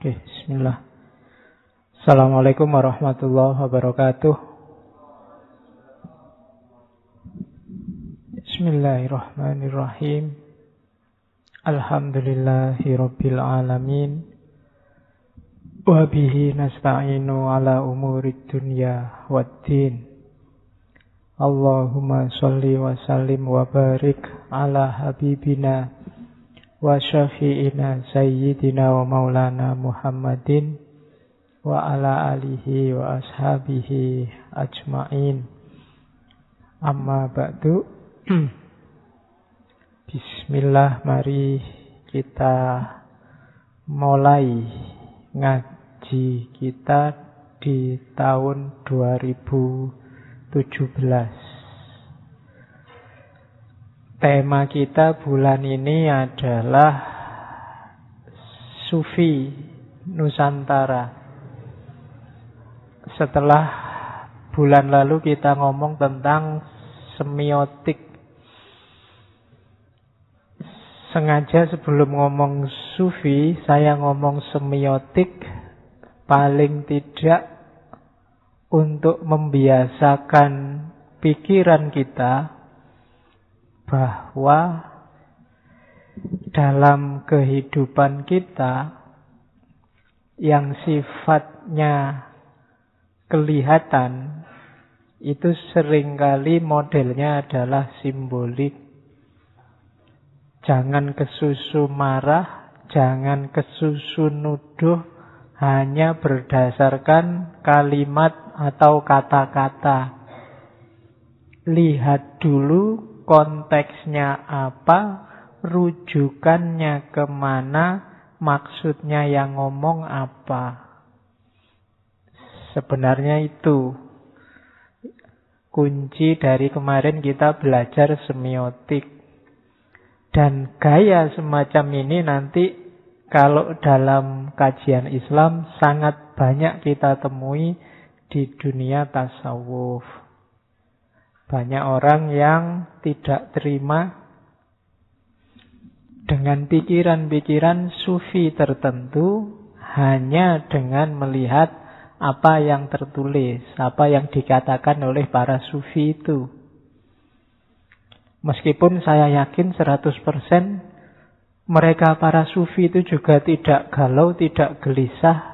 Oke, bismillah. Assalamualaikum warahmatullahi wabarakatuh. Bismillahirrahmanirrahim. Alhamdulillahi rabbil alamin. Wa bihi nasta'inu ala umurid dunya waddin. Allahumma salli wa sallim wa barik ala habibina wa syafi'ina sayyidina wa maulana Muhammadin wa ala alihi wa ashabihi ajma'in. Amma ba'du. Bismillah mari kita mulai ngaji kita di tahun 2017 Tema kita bulan ini adalah Sufi Nusantara. Setelah bulan lalu kita ngomong tentang semiotik. Sengaja sebelum ngomong sufi, saya ngomong semiotik paling tidak untuk membiasakan pikiran kita bahwa dalam kehidupan kita yang sifatnya kelihatan itu sering kali modelnya adalah simbolik. Jangan kesusu marah, jangan kesusu nuduh hanya berdasarkan kalimat atau kata-kata. Lihat dulu konteksnya apa, rujukannya ke mana, maksudnya yang ngomong apa. Sebenarnya itu kunci dari kemarin kita belajar semiotik. Dan gaya semacam ini nanti kalau dalam kajian Islam sangat banyak kita temui di dunia tasawuf. Banyak orang yang tidak terima dengan pikiran-pikiran sufi tertentu hanya dengan melihat apa yang tertulis, apa yang dikatakan oleh para sufi itu. Meskipun saya yakin 100% mereka para sufi itu juga tidak galau, tidak gelisah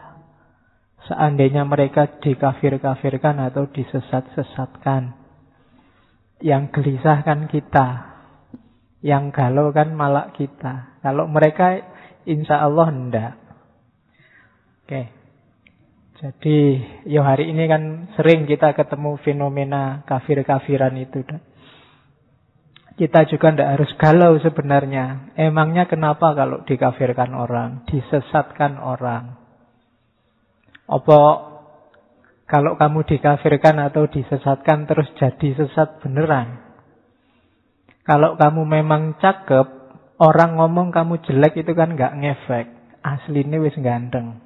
seandainya mereka dikafir-kafirkan atau disesat-sesatkan. Yang gelisah kan kita. Yang galau kan malah kita. Kalau mereka insya Allah enggak. Oke. Jadi ya hari ini kan sering kita ketemu fenomena kafir-kafiran itu. Kita juga tidak harus galau sebenarnya. Emangnya kenapa kalau dikafirkan orang, disesatkan orang? Apa kalau kamu dikafirkan atau disesatkan terus jadi sesat beneran. Kalau kamu memang cakep, orang ngomong kamu jelek itu kan nggak ngefek. Aslinya wis ganteng.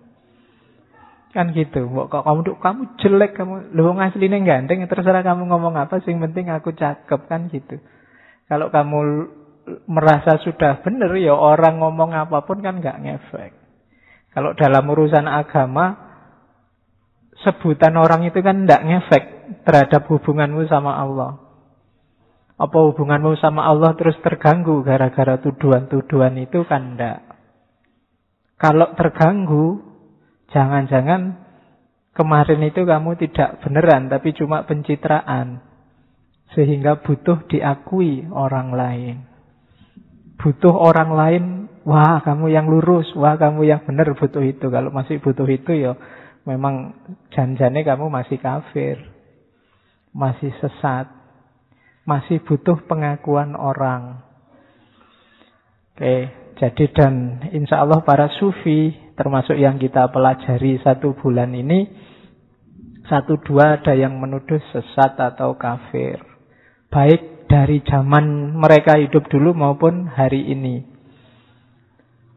Kan gitu. Kok kamu tuh kamu jelek kamu lu aslinya ganteng terserah kamu ngomong apa sih penting aku cakep kan gitu. Kalau kamu merasa sudah bener ya orang ngomong apa pun kan nggak ngefek. Kalau dalam urusan agama sebutan orang itu kan tidak ngefek terhadap hubunganmu sama Allah. Apa hubunganmu sama Allah terus terganggu gara-gara tuduhan-tuduhan itu kan tidak. Kalau terganggu, jangan-jangan kemarin itu kamu tidak beneran tapi cuma pencitraan. Sehingga butuh diakui orang lain. Butuh orang lain, wah kamu yang lurus, wah kamu yang benar butuh itu. Kalau masih butuh itu ya memang janjane kamu masih kafir, masih sesat, masih butuh pengakuan orang. Oke, jadi dan insya Allah para sufi, termasuk yang kita pelajari satu bulan ini, satu dua ada yang menuduh sesat atau kafir. Baik dari zaman mereka hidup dulu maupun hari ini.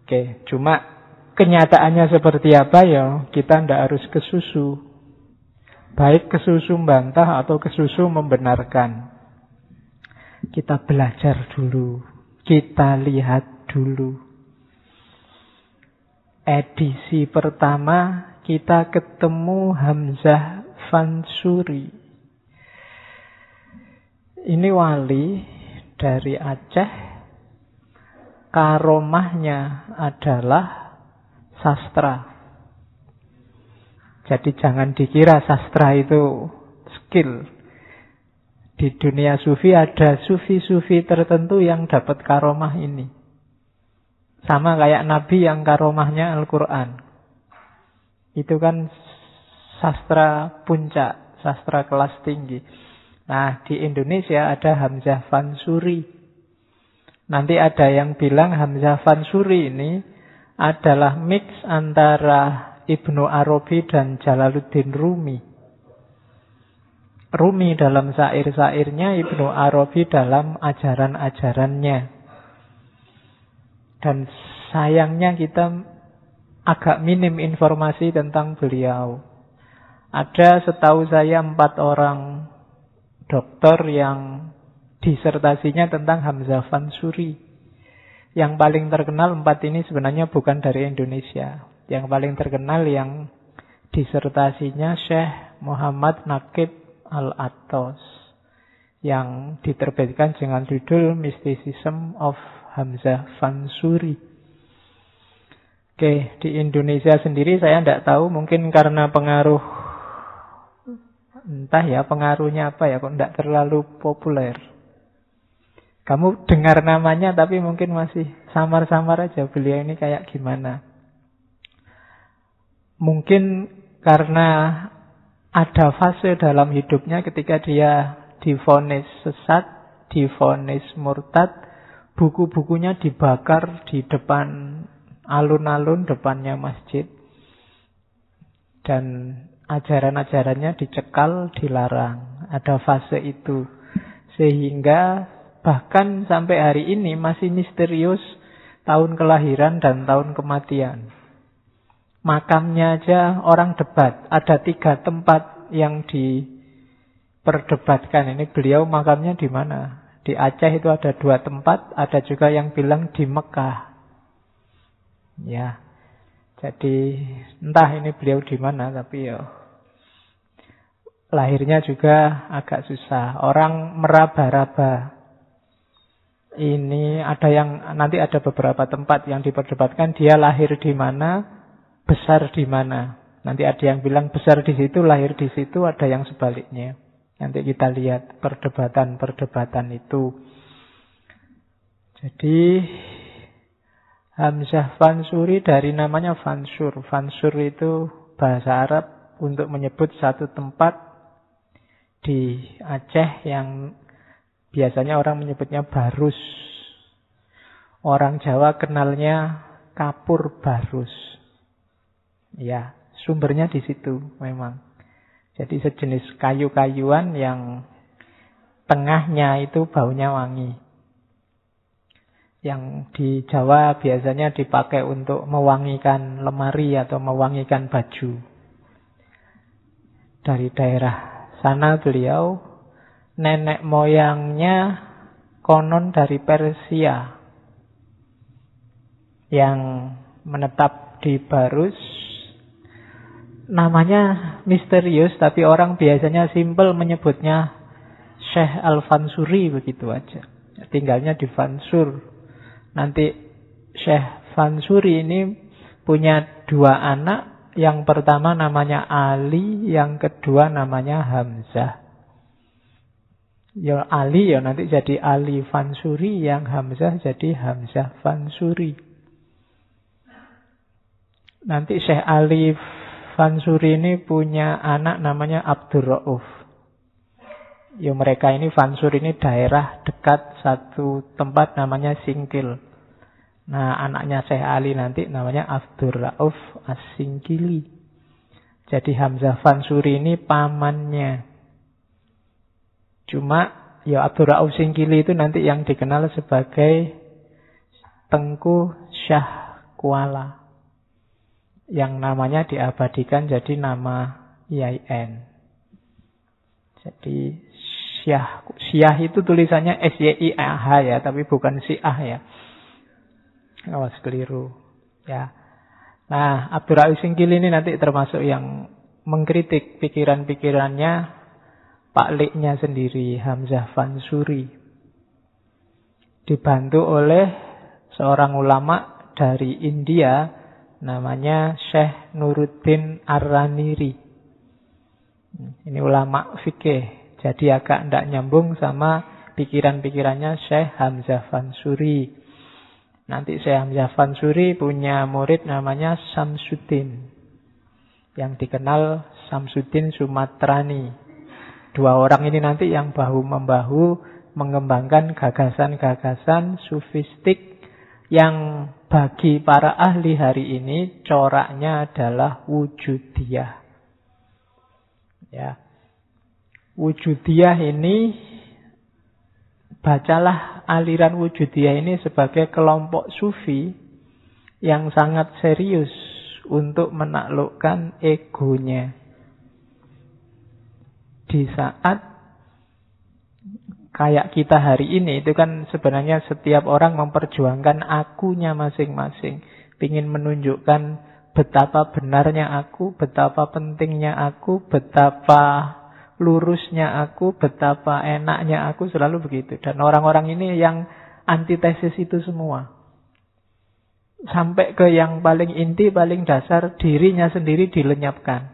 Oke, cuma Kenyataannya seperti apa ya, kita tidak harus kesusu. Baik kesusu membantah atau kesusu membenarkan. Kita belajar dulu. Kita lihat dulu. edisi pertama kita ketemu Hamzah Fansuri. Ini wali dari Aceh. Karomahnya adalah sastra. Jadi jangan dikira sastra itu skill. Di dunia sufi ada sufi-sufi tertentu yang dapat karomah ini. Sama kayak Nabi yang karomahnya Al-Quran. Itu kan sastra puncak, sastra kelas tinggi. Nah, di Indonesia ada Hamzah Fansuri. Nanti ada yang bilang Hamzah Fansuri ini adalah mix antara Ibnu Arabi dan Jalaluddin Rumi. Rumi dalam syair-syairnya, Ibnu Arabi dalam ajaran-ajarannya. Dan sayangnya kita agak minim informasi tentang beliau. Ada setahu saya empat orang dokter yang disertasinya tentang Hamzah Fansuri. Yang paling terkenal empat ini sebenarnya bukan dari Indonesia. Yang paling terkenal yang disertasinya Syekh Muhammad Nakib Al-Atos yang diterbitkan dengan judul Mysticism of Hamzah Fansuri. Oke, di Indonesia sendiri saya tidak tahu mungkin karena pengaruh entah ya pengaruhnya apa ya kok tidak terlalu populer. Kamu dengar namanya tapi mungkin masih samar-samar aja beliau ini kayak gimana. Mungkin karena ada fase dalam hidupnya ketika dia difonis sesat, difonis murtad, buku-bukunya dibakar di depan alun-alun depannya masjid. Dan ajaran-ajarannya dicekal, dilarang. Ada fase itu. Sehingga bahkan sampai hari ini masih misterius tahun kelahiran dan tahun kematian. Makamnya aja orang debat. Ada tiga tempat yang diperdebatkan. Ini beliau makamnya di mana? Di Aceh itu ada dua tempat. Ada juga yang bilang di Mekah. Ya. Jadi entah ini beliau di mana tapi ya lahirnya juga agak susah. Orang meraba-raba. Ini ada yang nanti ada beberapa tempat yang diperdebatkan dia lahir di mana, besar di mana. Nanti ada yang bilang besar di situ, lahir di situ, ada yang sebaliknya. Nanti kita lihat perdebatan-perdebatan itu. Jadi Hamzah Fansuri dari namanya Fansur. Fansur itu bahasa Arab untuk menyebut satu tempat di Aceh yang biasanya orang menyebutnya Barus. Orang Jawa kenalnya Kapur Barus. Ya, sumbernya di situ memang. Jadi sejenis kayu-kayuan yang tengahnya itu baunya wangi. Yang di Jawa biasanya dipakai untuk mewangikan lemari atau mewangikan baju. Dari daerah sana beliau nenek moyangnya konon dari Persia yang menetap di Barus namanya misterius tapi orang biasanya simpel menyebutnya Syekh Al-Fansuri begitu aja. Tinggalnya di Fansur. Nanti Syekh Fansuri ini punya dua anak. Yang pertama namanya Ali, yang kedua namanya Hamzah. Ya Ali ya nanti jadi Ali Fansuri, yang Hamzah jadi Hamzah Fansuri. Nanti Syekh Ali Fansuri ini punya anak namanya Abdur Rauf. Ya mereka ini Fansur ini daerah dekat satu tempat namanya Singkil. Nah anaknya Syekh Ali nanti namanya Abdur Rauf As-Singkili. Jadi Hamzah Fansuri ini pamannya. Cuma ya Abdur Rauf Singkili itu nanti yang dikenal sebagai Tengku Syah Kuala yang namanya diabadikan jadi nama IAIN. Jadi Syah, Syah itu tulisannya S Y I A H ya, tapi bukan Syiah ya. Awas keliru. Ya. Nah, Abdurrahim Singkil ini nanti termasuk yang mengkritik pikiran-pikirannya Pak Liknya sendiri, Hamzah Fansuri. Dibantu oleh seorang ulama dari India, namanya Syekh Nuruddin Ar-Raniri. Ini ulama fikih, jadi agak tidak nyambung sama pikiran-pikirannya Syekh Hamzah Fansuri. Nanti Syekh Hamzah Fansuri punya murid namanya Samsudin. Yang dikenal Samsudin Sumatrani. Dua orang ini nanti yang bahu-membahu mengembangkan gagasan-gagasan sufistik yang bagi para ahli hari ini coraknya adalah wujudiyah. Ya. Wujudiyah ini Bacalah aliran wujudiyah ini sebagai kelompok sufi yang sangat serius untuk menaklukkan egonya. Di saat kayak kita hari ini itu kan sebenarnya setiap orang memperjuangkan akunya masing-masing. Ingin menunjukkan betapa benarnya aku, betapa pentingnya aku, betapa lurusnya aku, betapa enaknya aku, selalu begitu. Dan orang-orang ini yang antitesis itu semua. Sampai ke yang paling inti, paling dasar, dirinya sendiri dilenyapkan.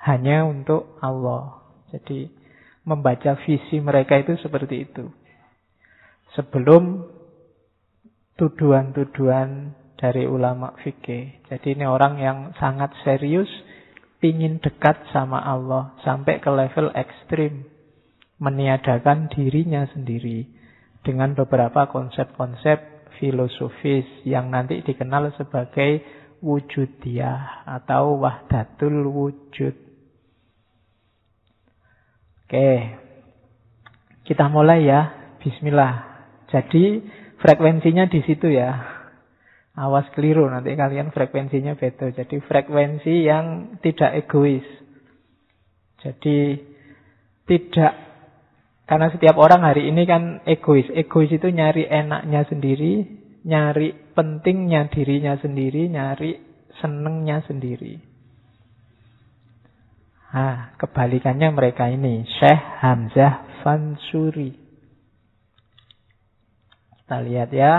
Hanya untuk Allah. Jadi membaca visi mereka itu seperti itu. Sebelum tuduhan-tuduhan dari ulama fikih. Jadi ini orang yang sangat serius ingin dekat sama Allah sampai ke level ekstrim. Meniadakan dirinya sendiri dengan beberapa konsep-konsep filosofis yang nanti dikenal sebagai wujudiyah atau wahdatul wujud. Oke, kita mulai ya. Bismillah. Jadi frekuensinya di situ ya. Awas keliru, nanti kalian frekuensinya beda. Jadi frekuensi yang tidak egois. Jadi tidak, karena setiap orang hari ini kan egois. Egois itu nyari enaknya sendiri, nyari pentingnya dirinya sendiri, nyari senengnya sendiri. Nah, kebalikannya mereka ini, Syekh Hamzah Fansuri. Kita lihat ya,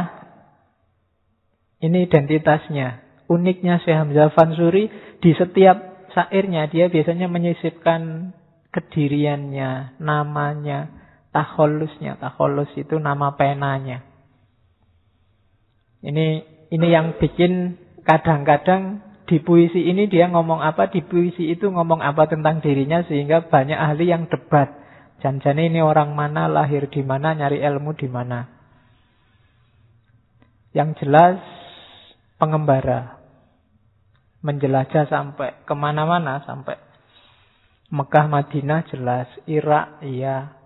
ini identitasnya. Uniknya Syekh Hamzah Fansuri di setiap syairnya dia biasanya menyisipkan kediriannya, namanya, takholusnya. Takholus itu nama penanya. Ini ini yang bikin kadang-kadang di puisi ini dia ngomong apa, di puisi itu ngomong apa tentang dirinya sehingga banyak ahli yang debat. Janjane ini orang mana, lahir di mana, nyari ilmu di mana. Yang jelas pengembara. Menjelajah sampai ke mana-mana, sampai Mekah, Madinah jelas, Irak iya,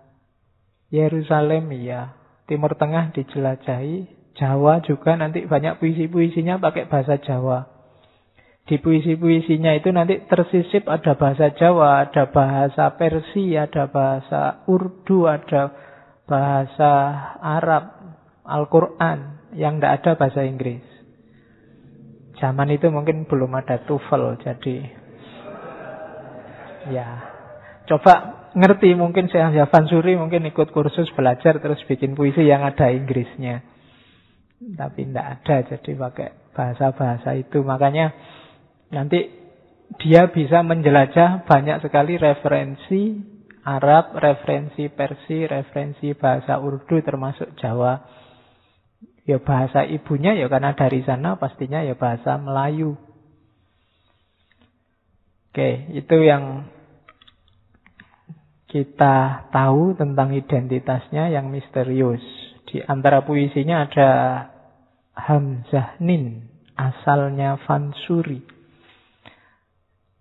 Yerusalem iya, Timur Tengah dijelajahi, Jawa juga nanti banyak puisi-puisinya pakai bahasa Jawa. Di puisi-puisinya itu nanti tersisip ada bahasa Jawa, ada bahasa Persia, ada bahasa Urdu, ada bahasa Arab, Al-Quran, yang tidak ada bahasa Inggris. Zaman itu mungkin belum ada TOEFL, jadi ya coba ngerti mungkin saya Javan Suri mungkin ikut kursus belajar terus bikin puisi yang ada Inggrisnya. Tapi tidak ada, jadi pakai bahasa-bahasa itu. Makanya nanti dia bisa menjelajah banyak sekali referensi Arab, referensi Persia, referensi bahasa Urdu termasuk Jawa. Ya bahasa ibunya ya karena dari sana pastinya ya bahasa Melayu. Oke, itu yang kita tahu tentang identitasnya yang misterius. Di antara puisinya ada Hamzah Nin, asalnya Fansuri.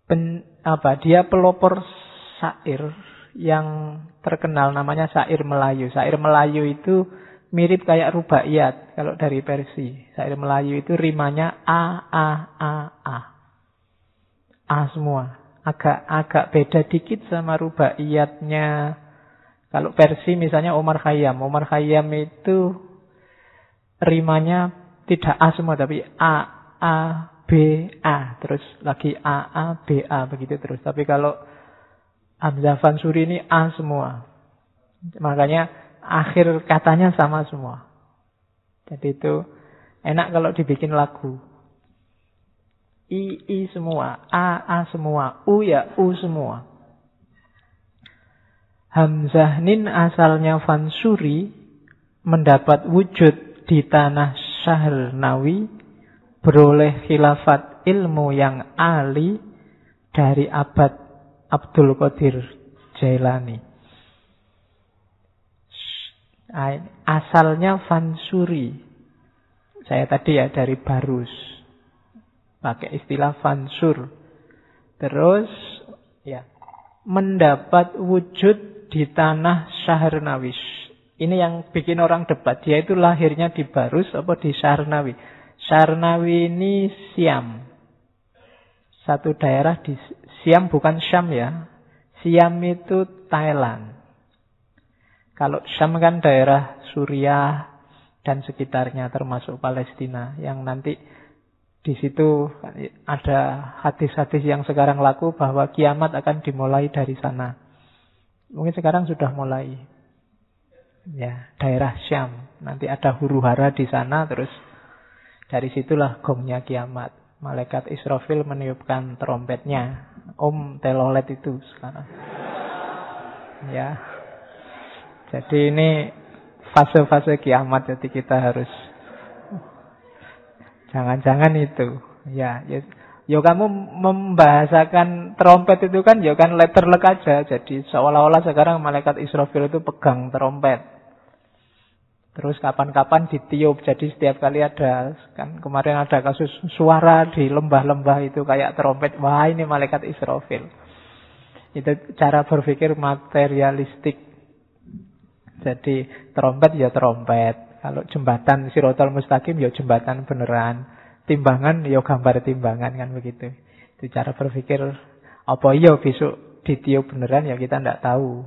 Pen, apa dia pelopor syair yang terkenal namanya syair Melayu. Syair Melayu itu mirip kayak rubaiyat kalau dari Persi. Syair Melayu itu rimanya a a a a. A semua. Agak agak beda dikit sama rubaiyatnya. Kalau Persi misalnya Omar Khayyam. Omar Khayyam itu rimanya tidak a semua tapi a A, B, A. Terus lagi A, A, B, A. Begitu terus. Tapi kalau Hamzah Fansuri ini A semua. Makanya akhir katanya sama semua. Jadi itu enak kalau dibikin lagu. I, I semua. A, A semua. U ya U semua. Hamzah Nin asalnya Fansuri mendapat wujud di tanah Nawi beroleh khilafat ilmu yang ali dari abad Abdul Qadir Jailani. Asalnya Fansuri. Saya tadi ya dari Barus. Pakai istilah Fansur. Terus ya mendapat wujud di tanah Syahrnawi. Ini yang bikin orang debat. Dia itu lahirnya di Barus apa di Syahrnawi. Syahrnawi ini Siam. Satu daerah di Siam bukan Syam ya. Siam itu Thailand. Kalau Syam kan daerah Suriah dan sekitarnya termasuk Palestina yang nanti di situ ada hadis-hadis yang sekarang laku bahwa kiamat akan dimulai dari sana. Mungkin sekarang sudah mulai. Ya, daerah Syam. Nanti ada huru hara di sana terus dari situlah gongnya kiamat. Malaikat Israfil meniupkan trompetnya. Om telolet itu sekarang. Ya. Jadi ini fase-fase kiamat jadi kita harus jangan-jangan itu. Ya, ya Ya kamu membahasakan trompet itu kan ya kan letter aja. Jadi seolah-olah sekarang malaikat Israfil itu pegang trompet. Terus kapan-kapan ditiup. Jadi setiap kali ada kan kemarin ada kasus suara di lembah-lembah itu kayak trompet. Wah, ini malaikat Israfil. Itu cara berpikir materialistik. Jadi trompet ya trompet. Kalau jembatan Sirotol Mustaqim ya jembatan beneran timbangan ya gambar timbangan kan begitu. Itu cara berpikir apa iya besok ditiup beneran ya kita tidak tahu.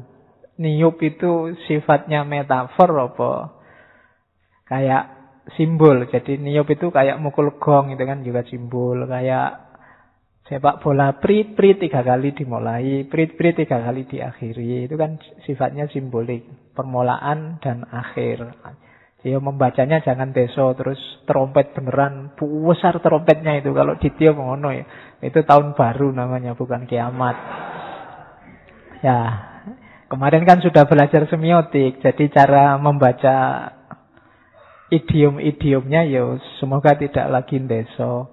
Niup itu sifatnya metafor apa kayak simbol. Jadi niup itu kayak mukul gong itu kan juga simbol. Kayak sepak bola prit prit tiga kali dimulai, prit prit tiga kali diakhiri. Itu kan sifatnya simbolik, permulaan dan akhir. Ya membacanya jangan deso terus trompet beneran besar trompetnya itu kalau ditiup ngono ya. Itu tahun baru namanya bukan kiamat. Ya, kemarin kan sudah belajar semiotik, jadi cara membaca idiom-idiomnya ya semoga tidak lagi deso.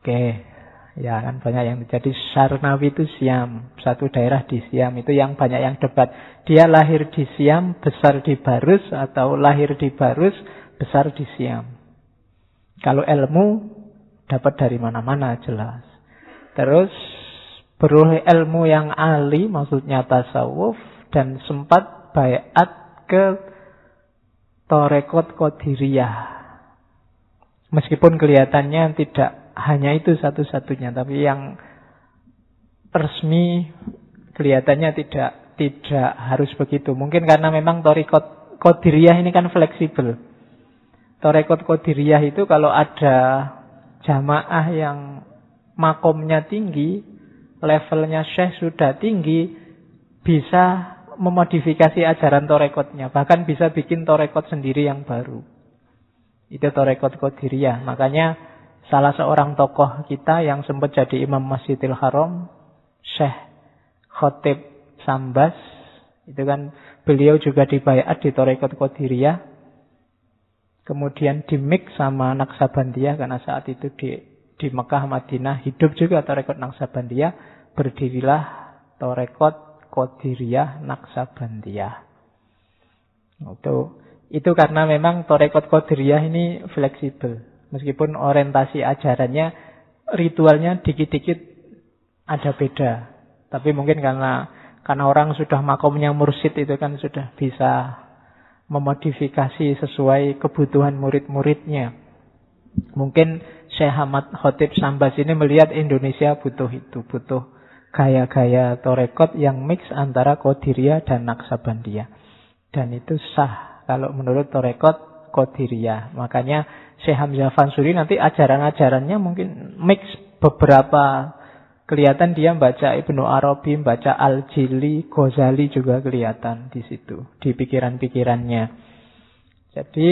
Oke. Ya kan banyak yang terjadi Sarnawi itu Siam Satu daerah di Siam Itu yang banyak yang debat Dia lahir di Siam, besar di Barus Atau lahir di Barus, besar di Siam Kalau ilmu Dapat dari mana-mana jelas Terus Beroleh ilmu yang ahli Maksudnya tasawuf Dan sempat bayat ke Torekot Kodiriyah Meskipun kelihatannya tidak hanya itu satu-satunya, tapi yang resmi kelihatannya tidak tidak harus begitu. Mungkin karena memang torikot kodiriyah ini kan fleksibel. Torekot kodiriyah itu kalau ada jamaah yang makomnya tinggi, levelnya syekh sudah tinggi, bisa memodifikasi ajaran torekotnya. Bahkan bisa bikin torekot sendiri yang baru. Itu torekot kodiriyah. Makanya salah seorang tokoh kita yang sempat jadi imam Masjidil Haram, Syekh Khotib Sambas, itu kan beliau juga dibayar di Torekot Qadiriyah. Kemudian di mix sama Naksabandiyah karena saat itu di di Mekah Madinah hidup juga Torekot Naksabandiyah, berdirilah Torekot Qadiriyah Naksabandiyah. Itu itu karena memang Torekot Qadiriyah ini fleksibel. Meskipun orientasi ajarannya, ritualnya dikit-dikit ada beda. Tapi mungkin karena karena orang sudah makomnya mursid itu kan sudah bisa memodifikasi sesuai kebutuhan murid-muridnya. Mungkin Syekh Ahmad Khotib Sambas ini melihat Indonesia butuh itu, butuh gaya-gaya torekot yang mix antara Qodiria dan Naksabandiyah. Dan itu sah kalau menurut torekot Qadiriyah. Makanya Syekh Hamzah Fansuri nanti ajaran-ajarannya mungkin mix beberapa kelihatan dia baca Ibnu Arabi, baca Al-Jili, Ghazali juga kelihatan di situ, di pikiran-pikirannya. Jadi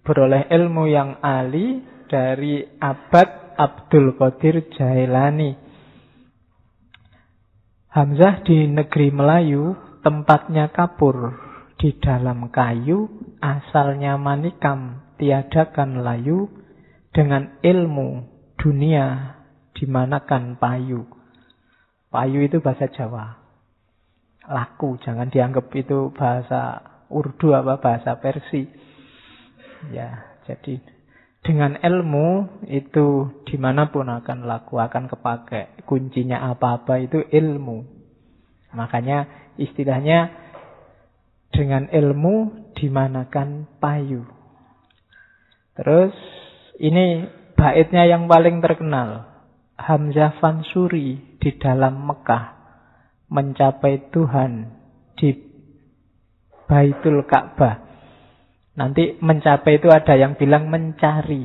beroleh ilmu yang ali dari abad Abdul Qadir Jailani. Hamzah di negeri Melayu, tempatnya kapur di dalam kayu, asalnya manikam, tiadakan layu, dengan ilmu dunia dimanakan payu. Payu itu bahasa Jawa. Laku, jangan dianggap itu bahasa Urdu apa bahasa Persi. Ya, jadi dengan ilmu itu di mana pun akan laku, akan kepakai. Kuncinya apa-apa itu ilmu. Makanya istilahnya dengan ilmu dimanakan payu. Terus ini baitnya yang paling terkenal. Hamzah Fansuri di dalam Mekah mencapai Tuhan di Baitul Ka'bah. Nanti mencapai itu ada yang bilang mencari.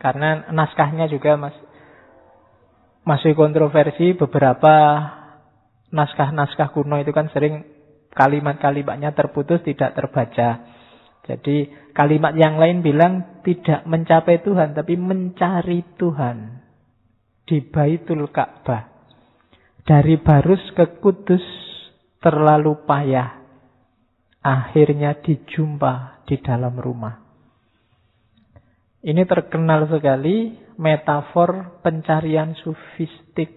Karena naskahnya juga mas, masih kontroversi beberapa naskah-naskah kuno itu kan sering kalimat-kalimatnya terputus tidak terbaca. Jadi kalimat yang lain bilang tidak mencapai Tuhan, tapi mencari Tuhan di Baitul Ka'bah. Dari Barus ke Kudus terlalu payah. Akhirnya dijumpa di dalam rumah. Ini terkenal sekali metafor pencarian sufistik.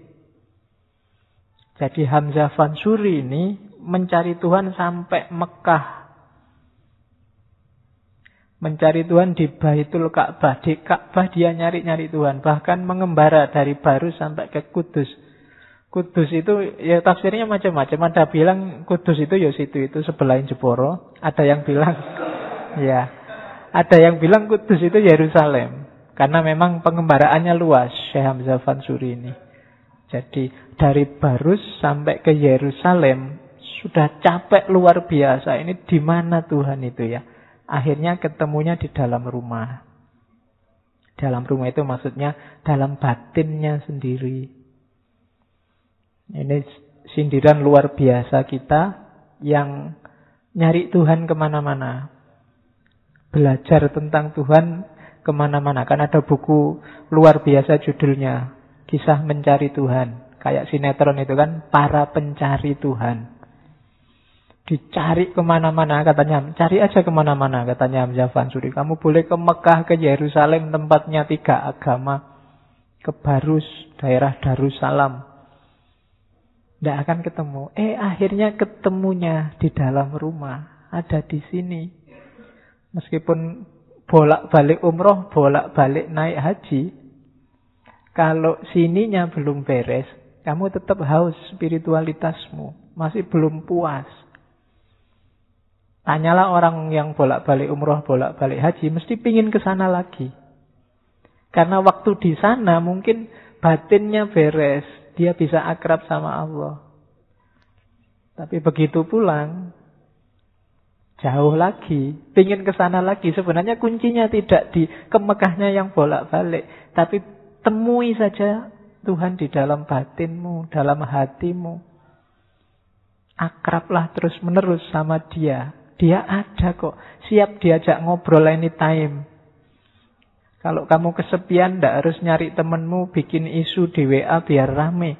Jadi Hamzah Fansuri ini mencari Tuhan sampai Mekah mencari Tuhan di Baitul Ka'bah. Di Ka'bah dia nyari-nyari Tuhan. Bahkan mengembara dari Baru sampai ke Kudus. Kudus itu ya tafsirnya macam-macam. Ada bilang Kudus itu ya situ itu sebelahin Jeporo. Ada yang bilang ya. Ada yang bilang Kudus itu Yerusalem. Karena memang pengembaraannya luas Syekh Hamzah Fansuri ini. Jadi dari Barus sampai ke Yerusalem sudah capek luar biasa. Ini di mana Tuhan itu ya? Akhirnya ketemunya di dalam rumah. Dalam rumah itu maksudnya dalam batinnya sendiri. Ini sindiran luar biasa kita yang nyari Tuhan ke mana-mana. Belajar tentang Tuhan ke mana-mana. Kan ada buku luar biasa judulnya. Kisah mencari Tuhan. Kayak sinetron itu kan, para pencari Tuhan. Dicari ke mana-mana katanya. Cari aja ke mana-mana katanya Hamzah Fansuri. Kamu boleh ke Mekah, ke Yerusalem tempatnya tiga agama. Ke Barus, daerah Darussalam. Tidak akan ketemu. Eh akhirnya ketemunya di dalam rumah. Ada di sini. Meskipun bolak-balik umroh, bolak-balik naik haji. Kalau sininya belum beres, kamu tetap haus spiritualitasmu. Masih belum puas. Tanyalah orang yang bolak-balik umroh, bolak-balik haji, mesti pingin ke sana lagi. Karena waktu di sana mungkin batinnya beres, dia bisa akrab sama Allah. Tapi begitu pulang, jauh lagi, pingin ke sana lagi. Sebenarnya kuncinya tidak di kemekahnya yang bolak-balik, tapi temui saja Tuhan di dalam batinmu, dalam hatimu. Akrablah terus menerus sama dia. Dia ada kok. Siap diajak ngobrol anytime. Kalau kamu kesepian, ndak harus nyari temenmu, bikin isu di WA biar rame.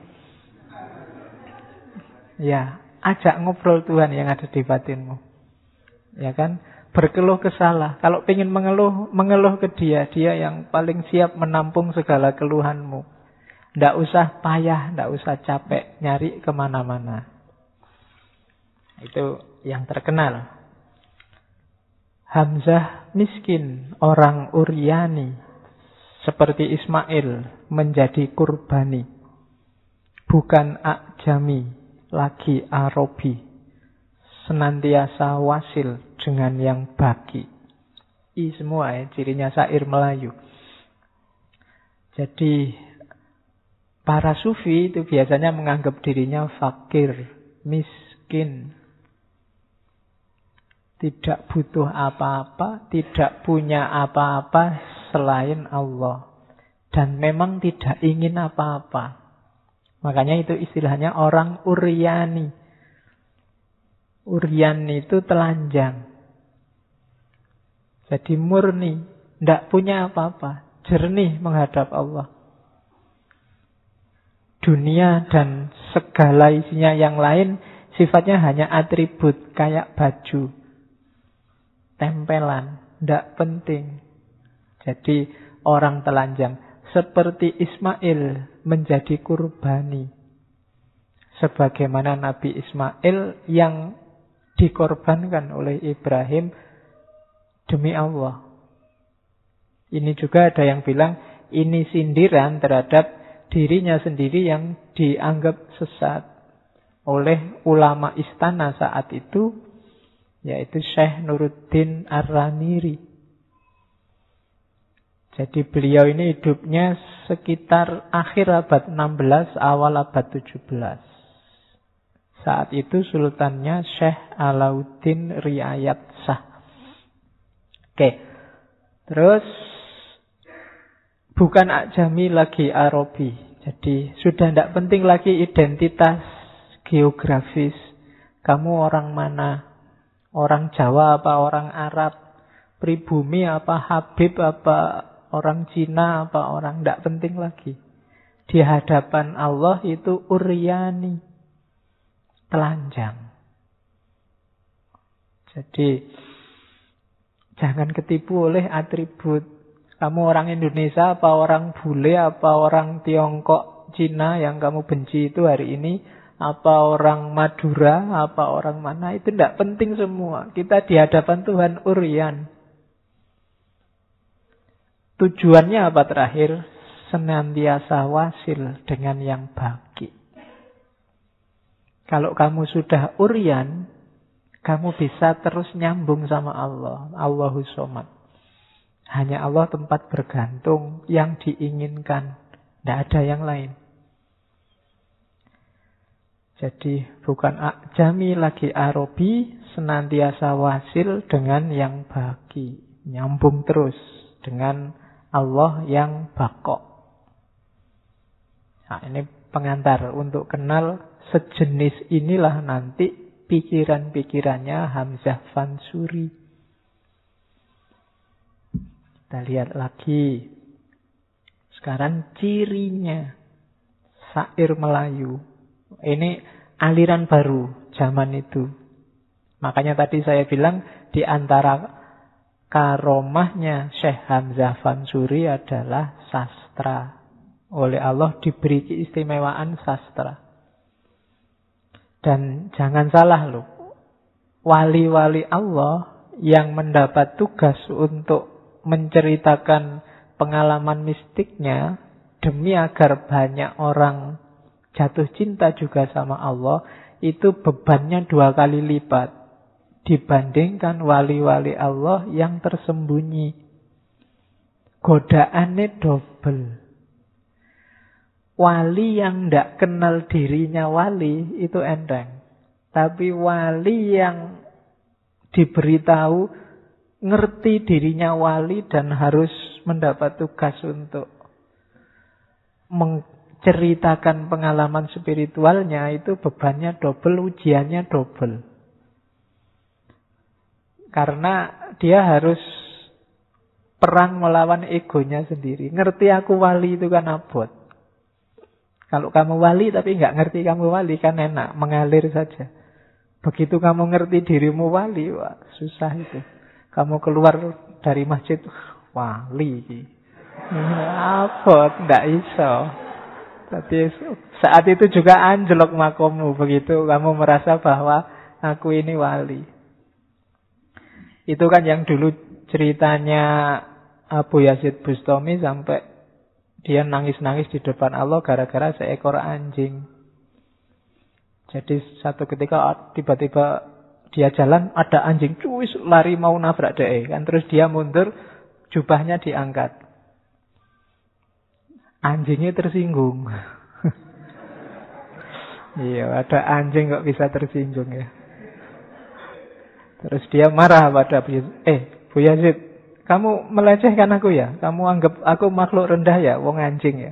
Ya, ajak ngobrol Tuhan yang ada di batinmu. Ya kan? Berkeluh kesalah. Kalau ingin mengeluh, mengeluh ke dia. Dia yang paling siap menampung segala keluhanmu. Ndak usah payah, ndak usah capek nyari ke mana-mana. Itu yang terkenal. Hamzah miskin, orang Uryani, seperti Ismail menjadi kurbani. Bukan Akjami, lagi Arobi. Senantiasa wasil dengan yang bagi. I semua ya, cirinya sair Melayu. Jadi para sufi itu biasanya menganggap dirinya fakir, miskin, Tidak butuh apa-apa, tidak punya apa-apa selain Allah. Dan memang tidak ingin apa-apa. Makanya itu istilahnya orang Uryani. Urian itu telanjang. Jadi murni, tidak punya apa-apa, jernih menghadap Allah. Dunia dan segala isinya yang lain sifatnya hanya atribut kayak baju tempelan, tidak penting. Jadi orang telanjang seperti Ismail menjadi kurbani. Sebagaimana Nabi Ismail yang dikorbankan oleh Ibrahim demi Allah. Ini juga ada yang bilang ini sindiran terhadap dirinya sendiri yang dianggap sesat oleh ulama istana saat itu yaitu Syekh Nuruddin Ar-Ramiri. Jadi beliau ini hidupnya sekitar akhir abad 16, awal abad 17. Saat itu sultannya Syekh Alauddin Riayat Sah. Oke. Terus bukan Ajami lagi Arabi. Jadi sudah tidak penting lagi identitas geografis. Kamu orang mana? Orang Jawa apa orang Arab, pribumi apa Habib apa orang Cina apa orang tidak penting lagi. Di hadapan Allah itu Uryani, telanjang. Jadi jangan ketipu oleh atribut. Kamu orang Indonesia apa orang bule apa orang Tiongkok Cina yang kamu benci itu hari ini apa orang Madura, apa orang mana, itu tidak penting semua. Kita di hadapan Tuhan Urian. Tujuannya apa terakhir? Senantiasa wasil dengan yang bagi. Kalau kamu sudah Urian, kamu bisa terus nyambung sama Allah. Allahu Somad. Hanya Allah tempat bergantung yang diinginkan. Tidak ada yang lain. Jadi bukan jami lagi arobi, senantiasa wasil dengan yang bagi. Nyambung terus dengan Allah yang bakok. Nah, ini pengantar untuk kenal sejenis inilah nanti pikiran-pikirannya Hamzah Fansuri. Kita lihat lagi. Sekarang cirinya. Sair Melayu. Ini aliran baru zaman itu. Makanya tadi saya bilang di antara karomahnya Syekh Hamzah Fansuri adalah sastra. Oleh Allah diberi keistimewaan sastra. Dan jangan salah loh. Wali-wali Allah yang mendapat tugas untuk menceritakan pengalaman mistiknya demi agar banyak orang jatuh cinta juga sama Allah, itu bebannya dua kali lipat dibandingkan wali-wali Allah yang tersembunyi. Godaannya double. Wali yang tidak kenal dirinya wali itu enteng. Tapi wali yang diberitahu ngerti dirinya wali dan harus mendapat tugas untuk ceritakan pengalaman spiritualnya itu bebannya double, ujiannya double. Karena dia harus perang melawan egonya sendiri. Ngerti aku wali itu kan abot. Kalau kamu wali tapi nggak ngerti kamu wali kan enak, mengalir saja. Begitu kamu ngerti dirimu wali, wah susah itu. Kamu keluar dari masjid, wali. Abot, nggak iso. Tapi saat itu juga anjlok makomu begitu kamu merasa bahwa aku ini wali. Itu kan yang dulu ceritanya Abu Yazid Bustami sampai dia nangis-nangis di depan Allah gara-gara seekor anjing. Jadi satu ketika tiba-tiba dia jalan ada anjing cuis lari mau nabrak deh kan terus dia mundur jubahnya diangkat anjingnya tersinggung. iya, ada anjing kok bisa tersinggung ya. Terus dia marah pada Bu Yazid. Eh, Bu Yazid, kamu melecehkan aku ya? Kamu anggap aku makhluk rendah ya? Wong anjing ya?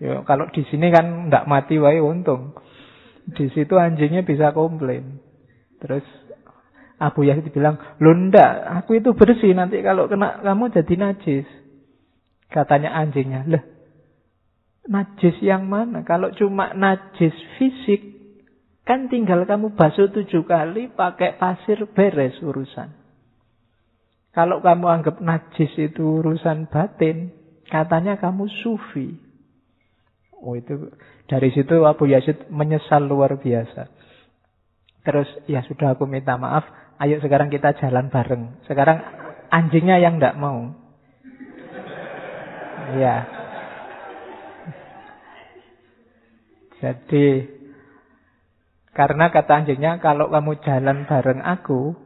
Yo, kalau di sini kan ndak mati wae untung. Di situ anjingnya bisa komplain. Terus Abu Yazid bilang, lo ndak, aku itu bersih nanti kalau kena kamu jadi najis. Katanya anjingnya, lah najis yang mana? Kalau cuma najis fisik, Kan tinggal kamu basuh tujuh kali pakai pasir beres urusan. Kalau kamu anggap najis itu urusan batin, katanya kamu sufi. Oh itu dari situ Abu Yazid menyesal luar biasa. Terus ya sudah aku minta maaf, ayo sekarang kita jalan bareng. Sekarang anjingnya yang tidak mau. Ya. Jadi karena kata anjingnya, kalau kamu jalan bareng aku,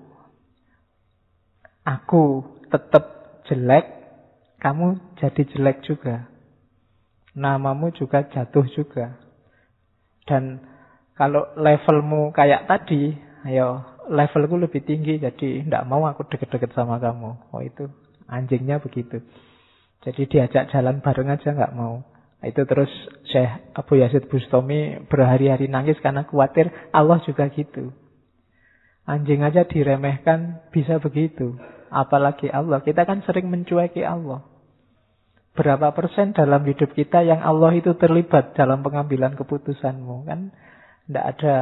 aku tetap jelek, kamu jadi jelek juga. Namamu juga jatuh juga. Dan kalau levelmu kayak tadi, ayo levelku lebih tinggi, jadi tidak mau aku deket-deket sama kamu. Oh itu anjingnya begitu. Jadi diajak jalan bareng aja nggak mau. Itu terus Syekh Abu Yazid Bustami berhari-hari nangis karena khawatir Allah juga gitu. Anjing aja diremehkan bisa begitu. Apalagi Allah. Kita kan sering mencueki Allah. Berapa persen dalam hidup kita yang Allah itu terlibat dalam pengambilan keputusanmu. Kan tidak ada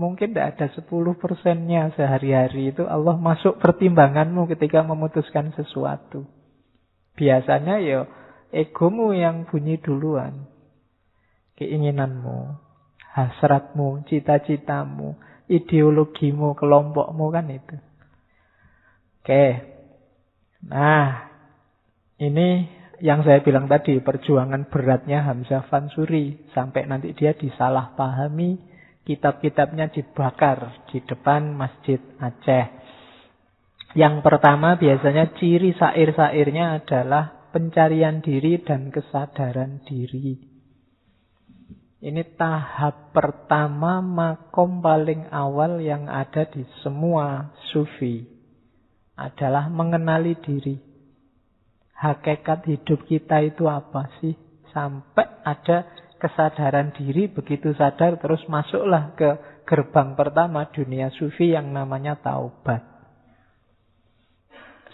Mungkin tidak ada 10 persennya sehari-hari itu Allah masuk pertimbanganmu ketika memutuskan sesuatu. Biasanya ya Egomu yang bunyi duluan. Keinginanmu, hasratmu, cita-citamu, ideologimu, kelompokmu kan itu. Oke. Nah, ini yang saya bilang tadi, perjuangan beratnya Hamzah Fansuri. Sampai nanti dia disalahpahami, kitab-kitabnya dibakar di depan Masjid Aceh. Yang pertama biasanya ciri sair-sairnya adalah pencarian diri dan kesadaran diri. Ini tahap pertama makom paling awal yang ada di semua sufi adalah mengenali diri. Hakikat hidup kita itu apa sih? Sampai ada kesadaran diri, begitu sadar terus masuklah ke gerbang pertama dunia sufi yang namanya taubat.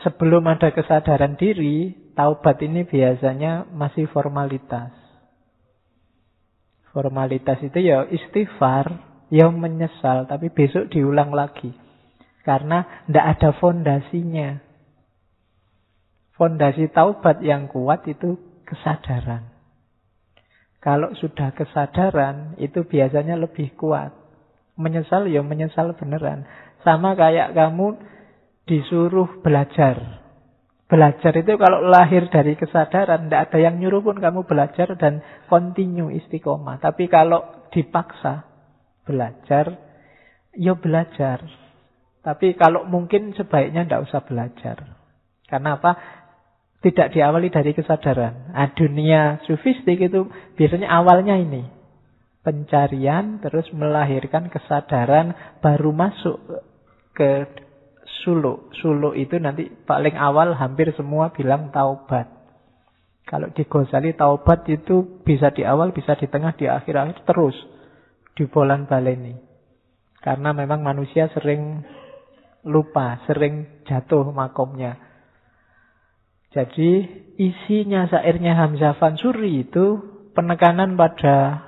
Sebelum ada kesadaran diri, taubat ini biasanya masih formalitas. Formalitas itu ya istighfar, ya menyesal, tapi besok diulang lagi. Karena tidak ada fondasinya. Fondasi taubat yang kuat itu kesadaran. Kalau sudah kesadaran, itu biasanya lebih kuat. Menyesal ya menyesal beneran. Sama kayak kamu disuruh belajar. Belajar itu kalau lahir dari kesadaran, tidak ada yang nyuruh pun kamu belajar dan continue istiqomah. Tapi kalau dipaksa belajar, ya belajar. Tapi kalau mungkin sebaiknya tidak usah belajar. Karena apa? Tidak diawali dari kesadaran. Nah, dunia sufistik itu biasanya awalnya ini. Pencarian terus melahirkan kesadaran baru masuk ke suluk. Suluk itu nanti paling awal hampir semua bilang taubat. Kalau di Ghazali taubat itu bisa di awal, bisa di tengah, di akhir-akhir terus di bolan baleni. Karena memang manusia sering lupa, sering jatuh makomnya. Jadi isinya sairnya Hamzah Fansuri itu penekanan pada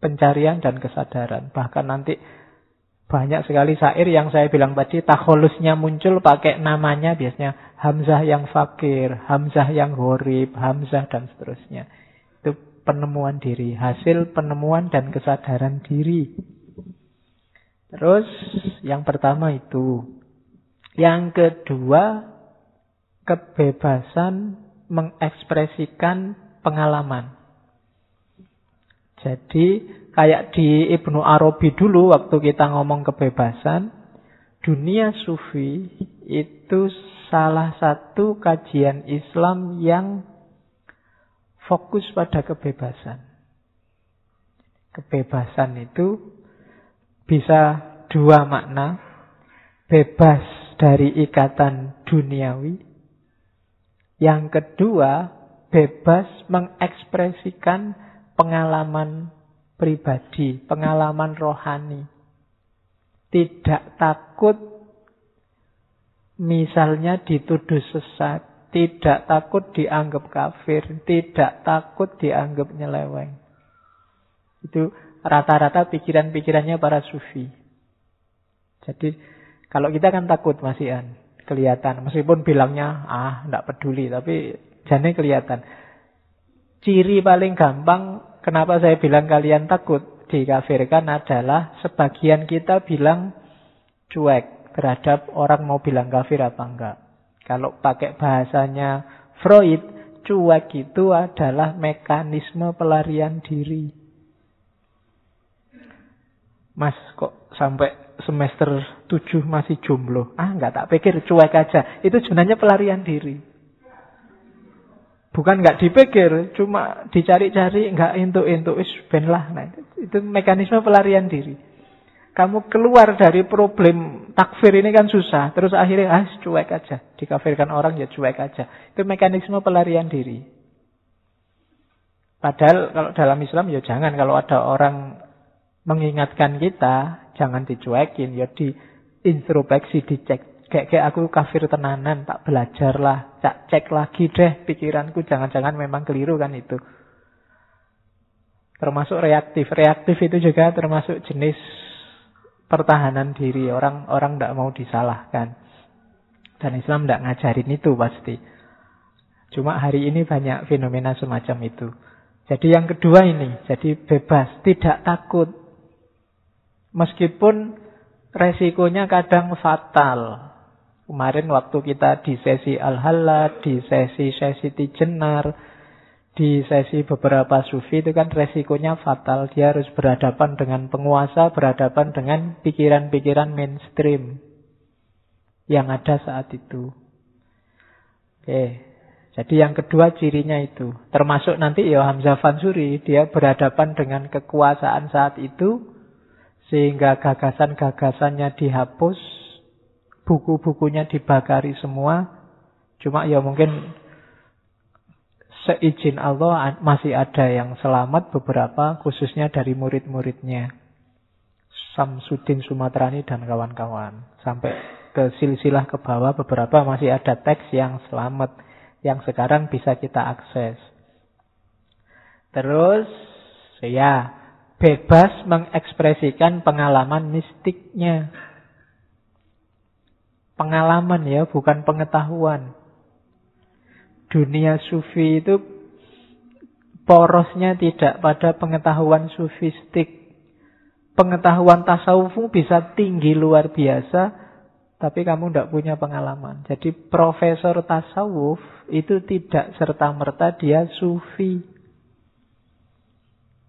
pencarian dan kesadaran. Bahkan nanti banyak sekali syair yang saya bilang tadi takholusnya muncul pakai namanya biasanya Hamzah yang fakir, Hamzah yang horib, Hamzah dan seterusnya. Itu penemuan diri, hasil penemuan dan kesadaran diri. Terus yang pertama itu. Yang kedua kebebasan mengekspresikan pengalaman. Jadi Kayak di Ibnu Arabi dulu waktu kita ngomong kebebasan, dunia sufi itu salah satu kajian Islam yang fokus pada kebebasan. Kebebasan itu bisa dua makna. bebas dari ikatan duniawi. Yang kedua, bebas mengekspresikan pengalaman pribadi, pengalaman rohani. Tidak takut misalnya dituduh sesat, tidak takut dianggap kafir, tidak takut dianggap nyeleweng. Itu rata-rata pikiran-pikirannya para sufi. Jadi kalau kita kan takut Mas Ian, kelihatan. Meskipun bilangnya ah tidak peduli, tapi jane kelihatan. Ciri paling gampang kenapa saya bilang kalian takut dikafirkan adalah sebagian kita bilang cuek terhadap orang mau bilang kafir apa enggak. Kalau pakai bahasanya Freud, cuek itu adalah mekanisme pelarian diri. Mas kok sampai semester 7 masih jomblo? Ah, enggak tak pikir cuek aja. Itu sebenarnya pelarian diri. Bukan nggak dipikir, cuma dicari-cari, nggak intuk-intuk, is ben lah. Nah, itu mekanisme pelarian diri. Kamu keluar dari problem takfir ini kan susah, terus akhirnya ah cuek aja, dikafirkan orang ya cuek aja. Itu mekanisme pelarian diri. Padahal kalau dalam Islam ya jangan kalau ada orang mengingatkan kita, jangan dicuekin, ya diintrospeksi, dicek kayak kayak aku kafir tenanan, tak belajar lah, tak cek lagi deh pikiranku, jangan-jangan memang keliru kan itu. Termasuk reaktif. Reaktif itu juga termasuk jenis pertahanan diri. Orang-orang tidak mau disalahkan. Dan Islam tidak ngajarin itu pasti. Cuma hari ini banyak fenomena semacam itu. Jadi yang kedua ini, jadi bebas, tidak takut. Meskipun resikonya kadang fatal. Kemarin waktu kita di sesi Al-Halad, di sesi-sesi Tijenar, di sesi beberapa sufi itu kan resikonya fatal. Dia harus berhadapan dengan penguasa, berhadapan dengan pikiran-pikiran mainstream yang ada saat itu. Oke, jadi yang kedua cirinya itu. Termasuk nanti ya Hamzah Fansuri, dia berhadapan dengan kekuasaan saat itu, sehingga gagasan-gagasannya dihapus, buku-bukunya dibakari semua. Cuma ya mungkin seizin Allah masih ada yang selamat beberapa khususnya dari murid-muridnya. Samsudin Sumatrani dan kawan-kawan. Sampai ke silsilah ke bawah beberapa masih ada teks yang selamat. Yang sekarang bisa kita akses. Terus ya bebas mengekspresikan pengalaman mistiknya pengalaman ya, bukan pengetahuan. Dunia sufi itu porosnya tidak pada pengetahuan sufistik. Pengetahuan tasawufmu bisa tinggi luar biasa, tapi kamu tidak punya pengalaman. Jadi profesor tasawuf itu tidak serta-merta dia sufi.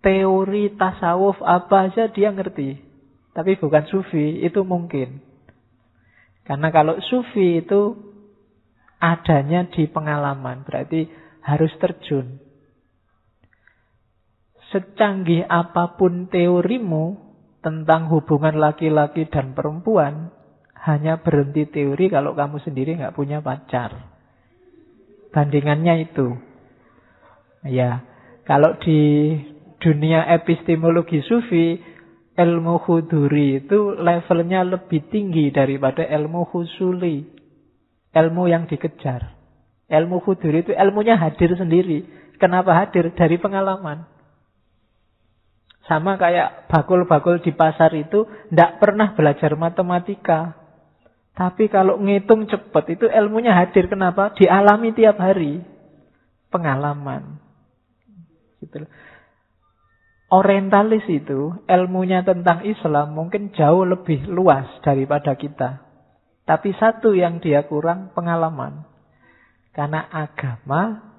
Teori tasawuf apa aja dia ngerti. Tapi bukan sufi, itu mungkin. Karena kalau sufi itu adanya di pengalaman, berarti harus terjun. Secanggih apa pun teorimu tentang hubungan laki-laki dan perempuan, hanya berhenti teori kalau kamu sendiri nggak punya pacar. Bandingannya itu. Ya, kalau di dunia epistemologi sufi, ilmu huduri itu levelnya lebih tinggi daripada ilmu husuli. Ilmu yang dikejar. Ilmu huduri itu ilmunya hadir sendiri. Kenapa hadir? Dari pengalaman. Sama kayak bakul-bakul di pasar itu tidak pernah belajar matematika. Tapi kalau ngitung cepat itu ilmunya hadir. Kenapa? Dialami tiap hari. Pengalaman. Gitu. Orientalis itu ilmunya tentang Islam mungkin jauh lebih luas daripada kita. Tapi satu yang dia kurang pengalaman. Karena agama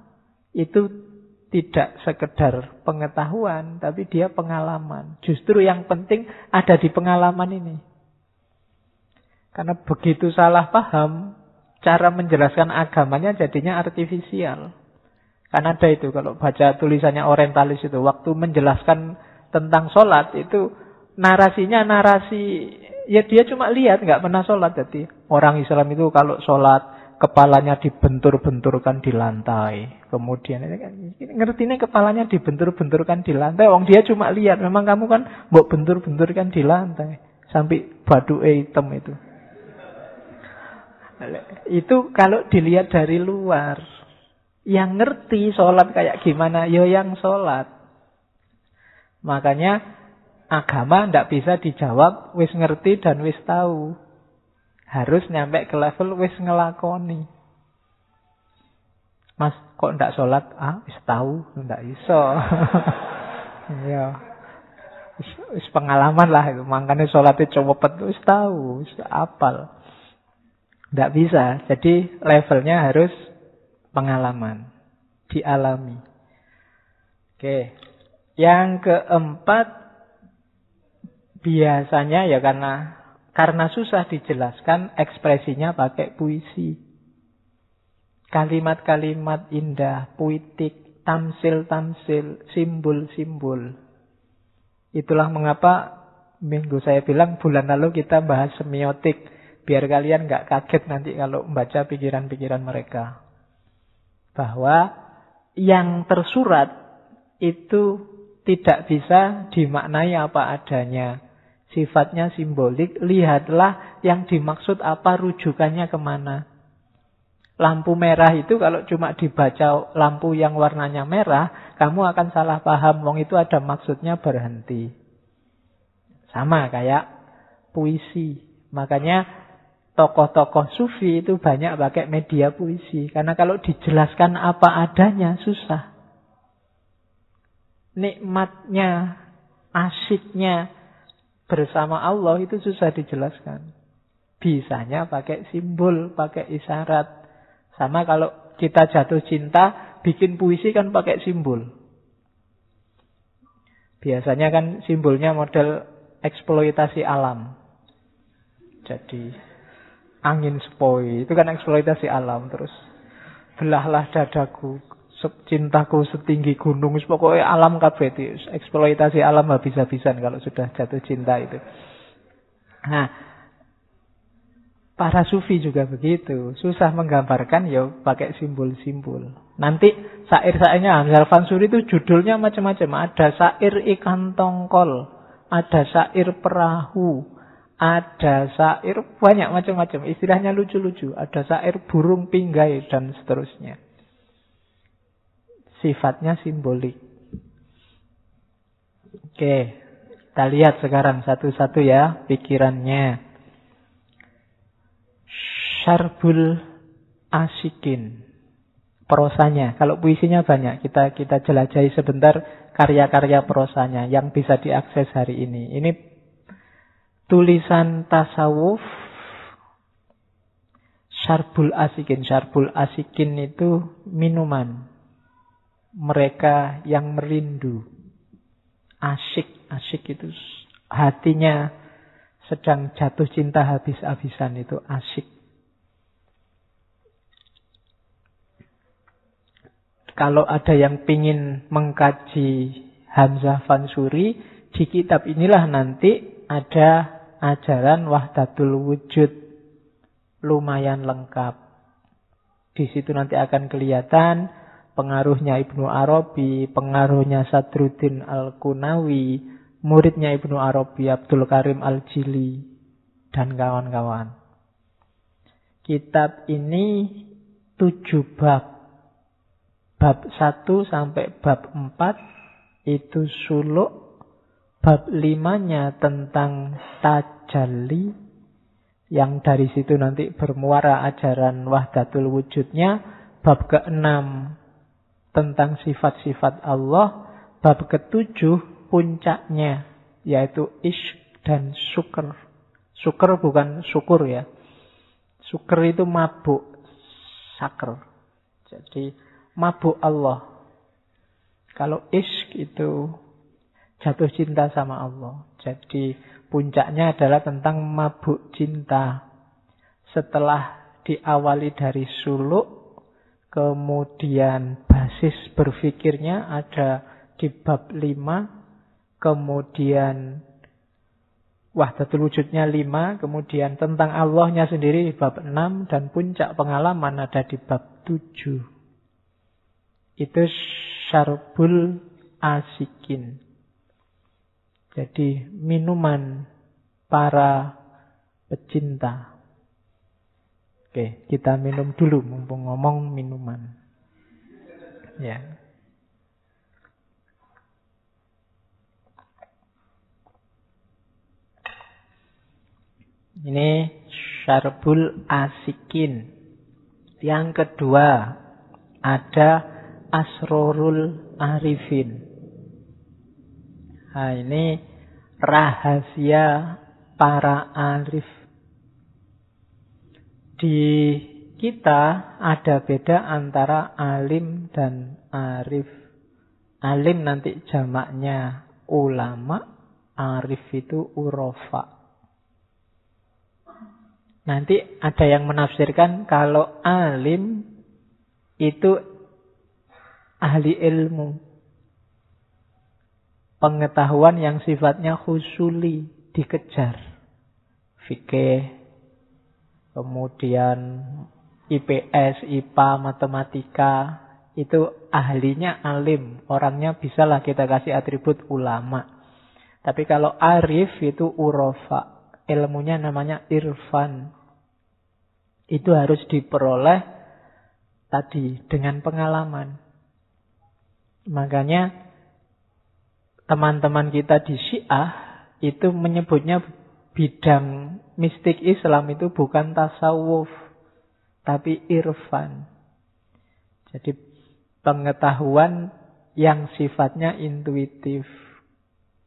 itu tidak sekedar pengetahuan, tapi dia pengalaman. Justru yang penting ada di pengalaman ini. Karena begitu salah paham, cara menjelaskan agamanya jadinya artifisial. Kan ada itu kalau baca tulisannya orientalis itu. Waktu menjelaskan tentang sholat itu narasinya narasi ya dia cuma lihat nggak pernah sholat. Jadi orang Islam itu kalau sholat kepalanya dibentur-benturkan di lantai. Kemudian kan ngerti nih kepalanya dibentur-benturkan di lantai. Wong dia cuma lihat memang kamu kan mau bentur-benturkan di lantai sampai badu hitam itu. Itu kalau dilihat dari luar yang ngerti sholat kayak gimana yo ya yang sholat makanya Agama ndak bisa dijawab wis ngerti dan wis tahu. Harus nyampe ke level wis ngelakoni. Mas, kok ndak sholat? Ah, wis tahu, ndak iso. Iya. wis, pengalaman lah itu. Makanya sholatnya cepet wis tahu, wis apal. Ndak bisa. Jadi levelnya harus pengalaman. Dialami. Oke. Yang keempat biasanya ya karena karena susah dijelaskan ekspresinya pakai puisi. Kalimat-kalimat indah, puitik, tamsil-tamsil, simbol-simbol. Itulah mengapa minggu saya bilang bulan lalu kita bahas semiotik. Biar kalian nggak kaget nanti kalau membaca pikiran-pikiran mereka. Bahwa yang tersurat itu tidak bisa dimaknai apa adanya sifatnya simbolik, lihatlah yang dimaksud apa, rujukannya ke mana. Lampu merah itu kalau cuma dibaca lampu yang warnanya merah, kamu akan salah paham. Wong itu ada maksudnya berhenti. Sama kayak puisi. Makanya tokoh-tokoh sufi itu banyak pakai media puisi. Karena kalau dijelaskan apa adanya, susah. Nikmatnya, asiknya, bersama Allah itu susah dijelaskan. Bisanya pakai simbol, pakai isyarat. Sama kalau kita jatuh cinta, bikin puisi kan pakai simbol. Biasanya kan simbolnya model eksploitasi alam. Jadi angin sepoi, itu kan eksploitasi alam terus. Belahlah dadaku, cintaku setinggi gunung. Pokoknya alam kabeh eksploitasi alam habis-habisan kalau sudah jatuh cinta itu. Nah para sufi juga begitu. Susah menggambarkan ya pakai simbol-simbol. Nanti sair-sairnya Hamzah Fansuri itu judulnya macam-macam. Ada sair ikan tongkol ada sair perahu ada sair banyak macam-macam istilahnya lucu-lucu ada sair burung pinggai dan seterusnya sifatnya simbolik. Oke, kita lihat sekarang satu-satu ya pikirannya. Syarbul asikin. Prosanya. Kalau puisinya banyak, kita kita jelajahi sebentar karya-karya prosanya yang bisa diakses hari ini. Ini tulisan tasawuf Syarbul asikin. Syarbul asikin itu minuman mereka yang merindu. Asyik, asyik itu hatinya sedang jatuh cinta habis-habisan itu asyik. Kalau ada yang pingin mengkaji Hamzah Fansuri, di kitab inilah nanti ada ajaran Wahdatul Wujud. Lumayan lengkap. Di situ nanti akan kelihatan pengaruhnya Ibnu Arabi, pengaruhnya Sadruddin Al-Kunawi, muridnya Ibnu Arabi Abdul Karim Al-Jili, dan kawan-kawan. Kitab ini tujuh bab. Bab satu sampai bab empat itu suluk. Bab limanya tentang tajalli. Yang dari situ nanti bermuara ajaran wahdatul wujudnya. Bab keenam tentang sifat-sifat Allah. Bab ketujuh puncaknya yaitu ish dan syukur. Syukur bukan syukur ya. Syukur itu mabuk. Sakr. Jadi mabuk Allah. Kalau ish itu jatuh cinta sama Allah. Jadi puncaknya adalah tentang mabuk cinta. Setelah diawali dari suluk, Kemudian basis berpikirnya ada di bab 5. Kemudian Wahdatul wujudnya lima, kemudian tentang Allahnya sendiri di bab enam, dan puncak pengalaman ada di bab tujuh. Itu syarbul asikin. Jadi minuman para pecinta. Oke, kita minum dulu mumpung ngomong minuman. Ya. Ini syarbul asikin. Yang kedua ada asrorul arifin. Nah, ini rahasia para arif. Di kita ada beda antara alim dan arif. Alim nanti jamaknya ulama, arif itu urofa. Nanti ada yang menafsirkan kalau alim itu ahli ilmu. Pengetahuan yang sifatnya husuli, dikejar. Fikih, kemudian IPS, IPA, matematika, itu ahlinya alim. Orangnya bisalah kita kasih atribut ulama. Tapi kalau arif itu urofa ilmunya namanya irfan. Itu harus diperoleh tadi dengan pengalaman. Makanya teman-teman kita di Syiah itu menyebutnya bidang mistik Islam itu bukan tasawuf, tapi irfan. Jadi pengetahuan yang sifatnya intuitif.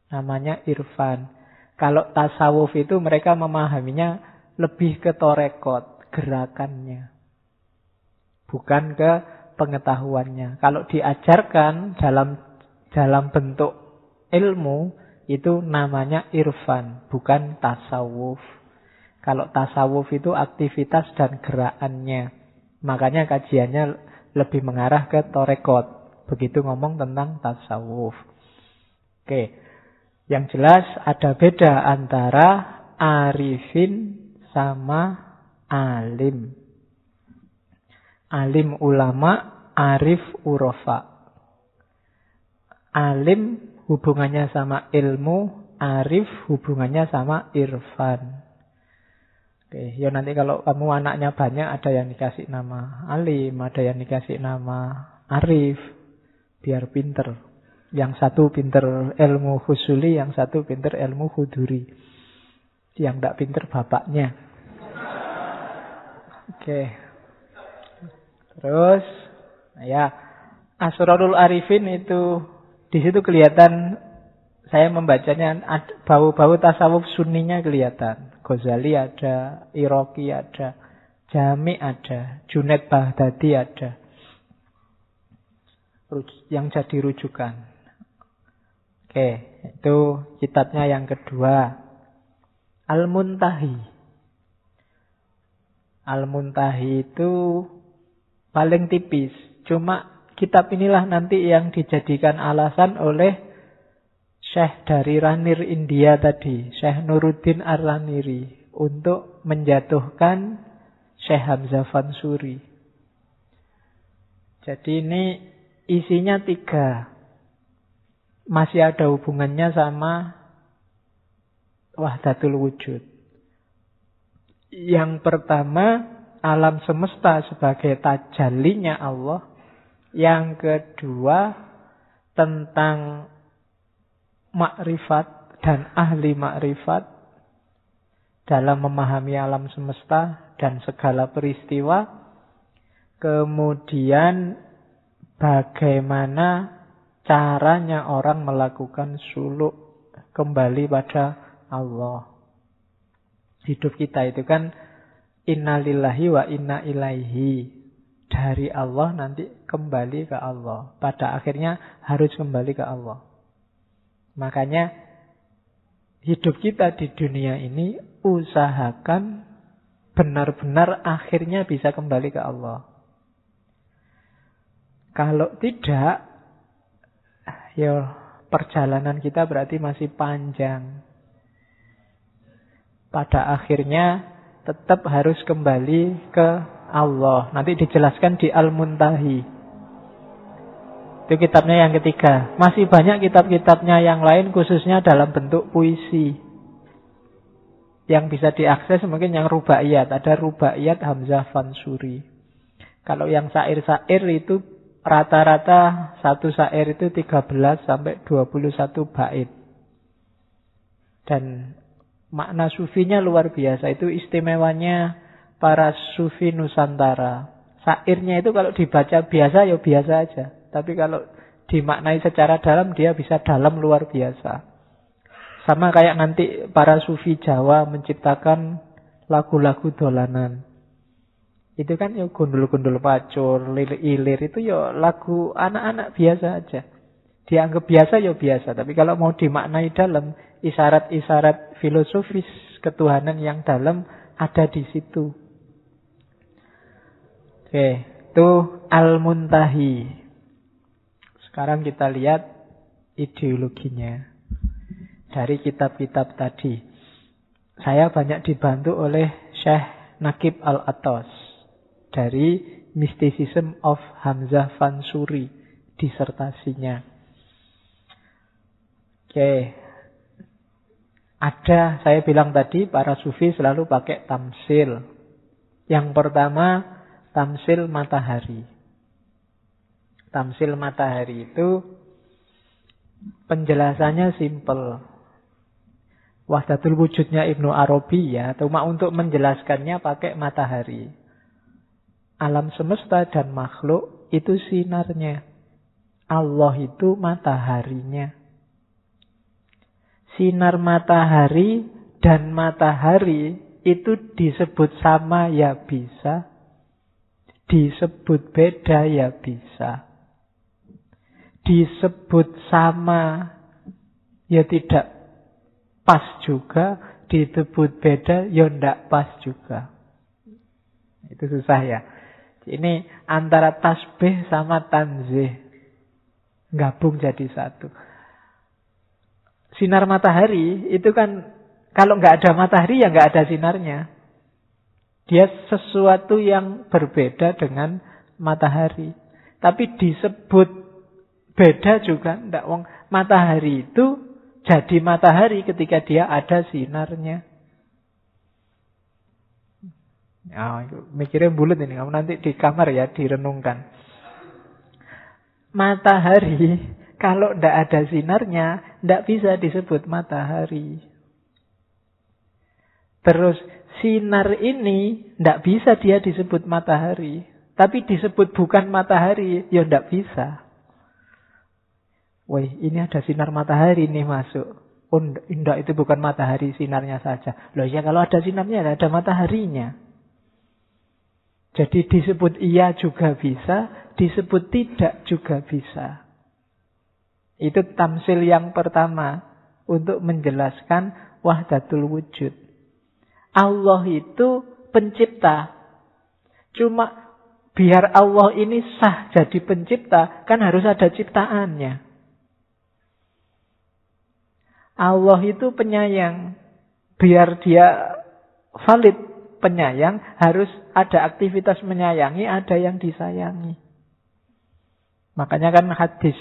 Namanya irfan. Kalau tasawuf itu mereka memahaminya lebih ke torekot, gerakannya. Bukan ke pengetahuannya. Kalau diajarkan dalam dalam bentuk ilmu, itu namanya irfan, bukan tasawuf. Kalau tasawuf itu aktivitas dan gerakannya. Makanya kajiannya lebih mengarah ke torekot. Begitu ngomong tentang tasawuf. Oke. Yang jelas ada beda antara arifin sama alim. Alim ulama, arif urofa. Alim hubungannya sama ilmu, arif hubungannya sama irfan. Oke, ya nanti kalau kamu anaknya banyak ada yang dikasih nama alim, ada yang dikasih nama arif, biar pinter. Yang satu pinter ilmu husuli, yang satu pinter ilmu huduri. Yang tidak pinter bapaknya. Oke. Terus, ya, Asrarul Arifin itu di situ kelihatan saya membacanya bau-bau tasawuf sunninya kelihatan. Ghazali ada, Iroki ada, Jami ada, Junaid Baghdadi ada. Yang jadi rujukan. Oke, itu kitabnya yang kedua. Al-Muntahi. Al-Muntahi itu paling tipis. Cuma kitab inilah nanti yang dijadikan alasan oleh Syekh dari Ranir India tadi, Syekh Nuruddin Ar-Raniri untuk menjatuhkan Syekh Hamzah Fansuri. Jadi ini isinya tiga masih ada hubungannya sama wahdatul wujud. Yang pertama, alam semesta sebagai tajalinya Allah. Yang kedua, tentang makrifat dan ahli makrifat dalam memahami alam semesta dan segala peristiwa. Kemudian bagaimana caranya orang melakukan suluk kembali pada Allah. Hidup kita itu kan innalillahi wa inna ilaihi. Dari Allah nanti kembali ke Allah. Pada akhirnya harus kembali ke Allah. Makanya hidup kita di dunia ini usahakan benar-benar akhirnya bisa kembali ke Allah. Kalau tidak, ya perjalanan kita berarti masih panjang. pada akhirnya tetap harus kembali ke Allah. Nanti dijelaskan di Al-Muntahi. Itu kitabnya yang ketiga. Masih banyak kitab-kitabnya yang lain khususnya dalam bentuk puisi. Yang bisa diakses mungkin yang rubaiyat. Ada rubaiyat Hamzah Fansuri. Kalau yang sair-sair itu rata-rata satu sair itu 13 sampai 21 bait. Dan makna sufinya luar biasa. Itu istimewanya para sufi Nusantara. Sairnya itu kalau dibaca biasa ya biasa aja. Tapi kalau dimaknai secara dalam dia bisa dalam luar biasa. Sama kayak nanti para sufi Jawa menciptakan lagu-lagu dolanan. Itu kan ya gundul-gundul pacur, lilir-ilir itu ya lagu anak-anak biasa aja. Dianggap biasa ya biasa, tapi kalau mau dimaknai dalam isyarat-isyarat filosofis ketuhanan yang dalam ada di situ. Oke, itu Al-Muntahi. Sekarang kita lihat ideologinya dari kitab-kitab tadi. Saya banyak dibantu oleh Syekh Nakib Al-Atos dari Mysticism of Hamzah Fansuri disertasinya. Oke. Ada, saya bilang tadi, para sufi selalu pakai tamsil. Yang pertama, tamsil matahari. Tamsil matahari itu penjelasannya simple. Wahdatul wujudnya Ibnu Arabi ya, cuma untuk menjelaskannya pakai matahari. Alam semesta dan makhluk itu sinarnya. Allah itu mataharinya. Sinar matahari dan matahari itu disebut sama ya bisa, Disebut beda ya bisa. Disebut sama ya tidak pas juga. Disebut beda ya tidak pas juga. Itu susah ya. Ini antara tasbih sama tanzih. Gabung jadi satu. Sinar matahari itu kan kalau nggak ada matahari ya nggak ada sinarnya. Dia sesuatu yang berbeda dengan matahari. Tapi disebut beda juga. Enggak, wong matahari itu jadi matahari ketika dia ada sinarnya. Ya, mikirnya bulat ini. Kamu nanti di kamar ya direnungkan. Matahari kalau tidak ada sinarnya, tidak bisa disebut matahari. Terus sinar ini tidak bisa dia disebut matahari. Tapi disebut bukan matahari, ya tidak bisa. Woi, ini ada sinar matahari nih masuk. Oh, indah itu bukan matahari sinarnya saja. Loh ya kalau ada sinarnya ada mataharinya. Jadi disebut iya juga bisa, disebut tidak juga bisa. Itu tamsil yang pertama untuk menjelaskan wahdatul wujud. Allah itu pencipta. Cuma biar Allah ini sah jadi pencipta, kan harus ada ciptaannya. Allah itu penyayang. Biar dia valid penyayang, harus ada aktivitas menyayangi, ada yang disayangi. Makanya kan hadis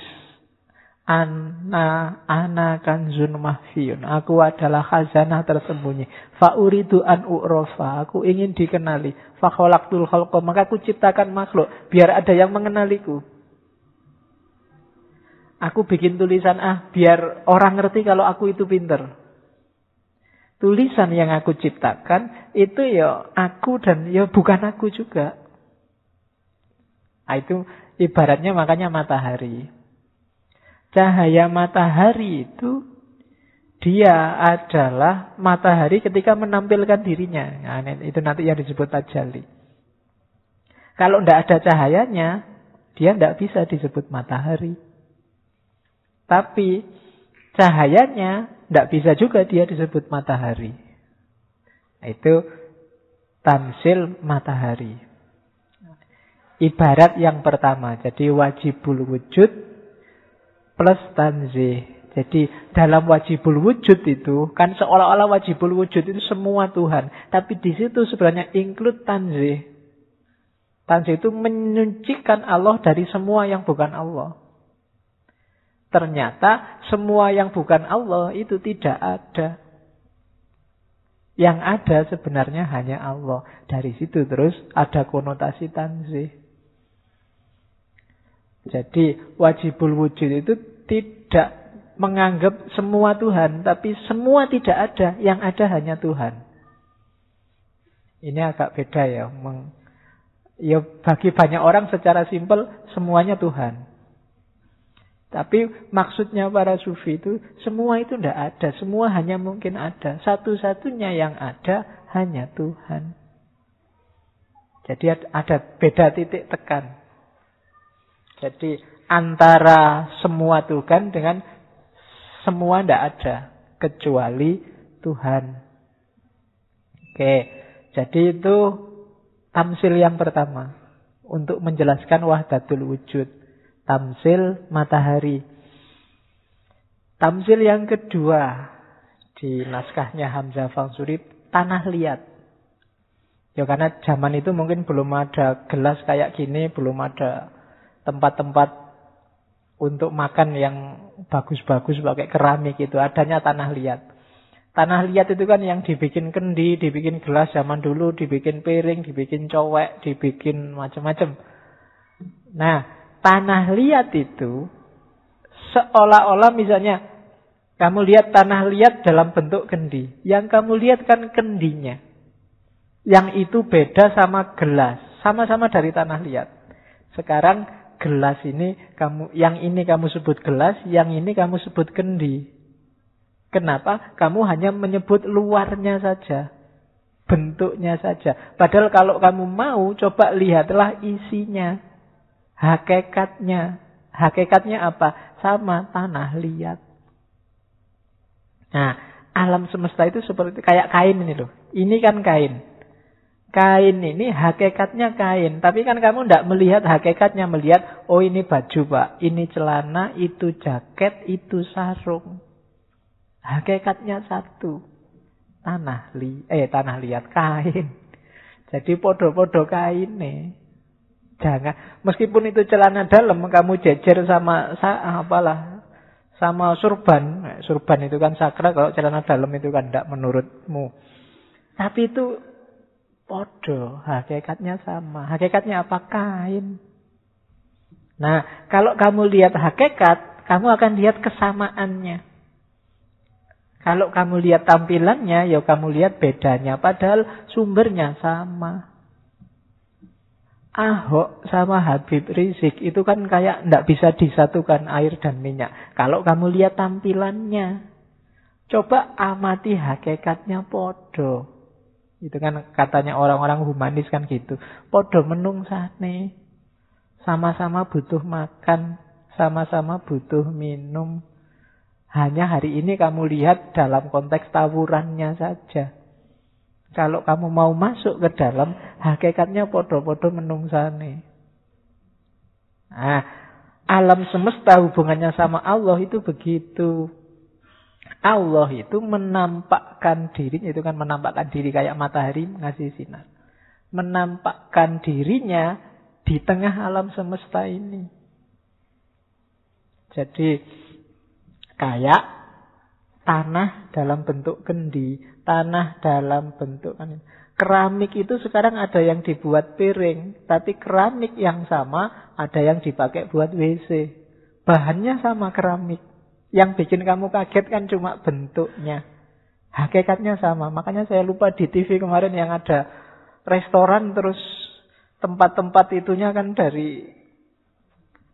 Ana ana kanzun mahfiyun. Aku adalah khazanah tersembunyi. Fa'uridu an u'rofa. Aku ingin dikenali. Fakholaktul khalqa. Maka aku ciptakan makhluk. Biar ada yang mengenaliku. Aku bikin tulisan ah. Biar orang ngerti kalau aku itu pinter. Tulisan yang aku ciptakan. Itu ya aku dan ya bukan aku juga. Nah, itu ibaratnya makanya matahari. Cahaya matahari itu dia adalah matahari ketika menampilkan dirinya. Nah, itu nanti yang disebut tajali. Kalau tidak ada cahayanya, dia tidak bisa disebut matahari. Tapi cahayanya tidak bisa juga dia disebut matahari. Nah, itu tamsil matahari. Ibarat yang pertama. Jadi wajibul wujud plus tanzih. Jadi dalam wajibul wujud itu kan seolah-olah wajibul wujud itu semua Tuhan, tapi di situ sebenarnya include tanzih. Tanzih itu menyucikan Allah dari semua yang bukan Allah. Ternyata semua yang bukan Allah itu tidak ada. Yang ada sebenarnya hanya Allah. Dari situ terus ada konotasi tanzih. Jadi wajibul wujud itu tidak menganggap semua Tuhan, tapi semua tidak ada, yang ada hanya Tuhan. Ini agak beda ya. Meng, ya bagi banyak orang secara simpel semuanya Tuhan. Tapi maksudnya para sufi itu semua itu tidak ada, semua hanya mungkin ada. Satu-satunya yang ada hanya Tuhan. Jadi ada beda titik tekan. Jadi antara semua Tuhan dengan semua tidak ada kecuali Tuhan. Oke, jadi itu tamsil yang pertama untuk menjelaskan wahdatul wujud. Tamsil matahari. Tamsil yang kedua di naskahnya Hamzah Fangsuri tanah liat. Ya karena zaman itu mungkin belum ada gelas kayak gini, belum ada tempat-tempat untuk makan yang bagus-bagus pakai keramik itu adanya tanah liat. Tanah liat itu kan yang dibikin kendi, dibikin gelas zaman dulu, dibikin piring, dibikin cowek, dibikin macam-macam. Nah, tanah liat itu seolah-olah misalnya kamu lihat tanah liat dalam bentuk kendi. Yang kamu lihat kan kendinya. Yang itu beda sama gelas. Sama-sama dari tanah liat. Sekarang gelas ini kamu yang ini kamu sebut gelas, yang ini kamu sebut kendi. Kenapa? Kamu hanya menyebut luarnya saja. Bentuknya saja. Padahal kalau kamu mau coba lihatlah isinya. Hakikatnya. Hakikatnya apa? Sama tanah liat. Nah, alam semesta itu seperti kayak kain ini loh. Ini kan kain. Kain ini hakikatnya kain. Tapi kan kamu tidak melihat hakikatnya. Melihat, oh ini baju pak. Ini celana, itu jaket, itu sarung. Hakikatnya satu. Tanah li eh tanah liat kain. Jadi podo-podo kain nih. Jangan, meskipun itu celana dalam, kamu jejer sama apalah, sama surban. Surban itu kan sakral, kalau celana dalam itu kan tidak menurutmu. Tapi itu Podo, hakikatnya sama. Hakikatnya apa? Kain. Nah, kalau kamu lihat hakikat, kamu akan lihat kesamaannya. Kalau kamu lihat tampilannya, ya kamu lihat bedanya. Padahal sumbernya sama. Ahok sama Habib Rizik itu kan kayak tidak bisa disatukan air dan minyak. Kalau kamu lihat tampilannya, coba amati hakikatnya podo. Itu kan katanya orang-orang humanis kan gitu. Podo menung sane. Sama-sama butuh makan. Sama-sama butuh minum. Hanya hari ini kamu lihat dalam konteks tawurannya saja. Kalau kamu mau masuk ke dalam, hakikatnya podo-podo menung sane. Nah, alam semesta hubungannya sama Allah itu begitu. Allah itu menampakkan diri, itu kan menampakkan diri kayak matahari ngasih sinar. Menampakkan dirinya di tengah alam semesta ini. Jadi kayak tanah dalam bentuk kendi, tanah dalam bentuk kan keramik itu sekarang ada yang dibuat piring, tapi keramik yang sama ada yang dipakai buat WC. Bahannya sama keramik. Yang bikin kamu kaget kan cuma bentuknya. Hakikatnya sama. Makanya saya lupa di TV kemarin yang ada restoran terus tempat-tempat itunya kan dari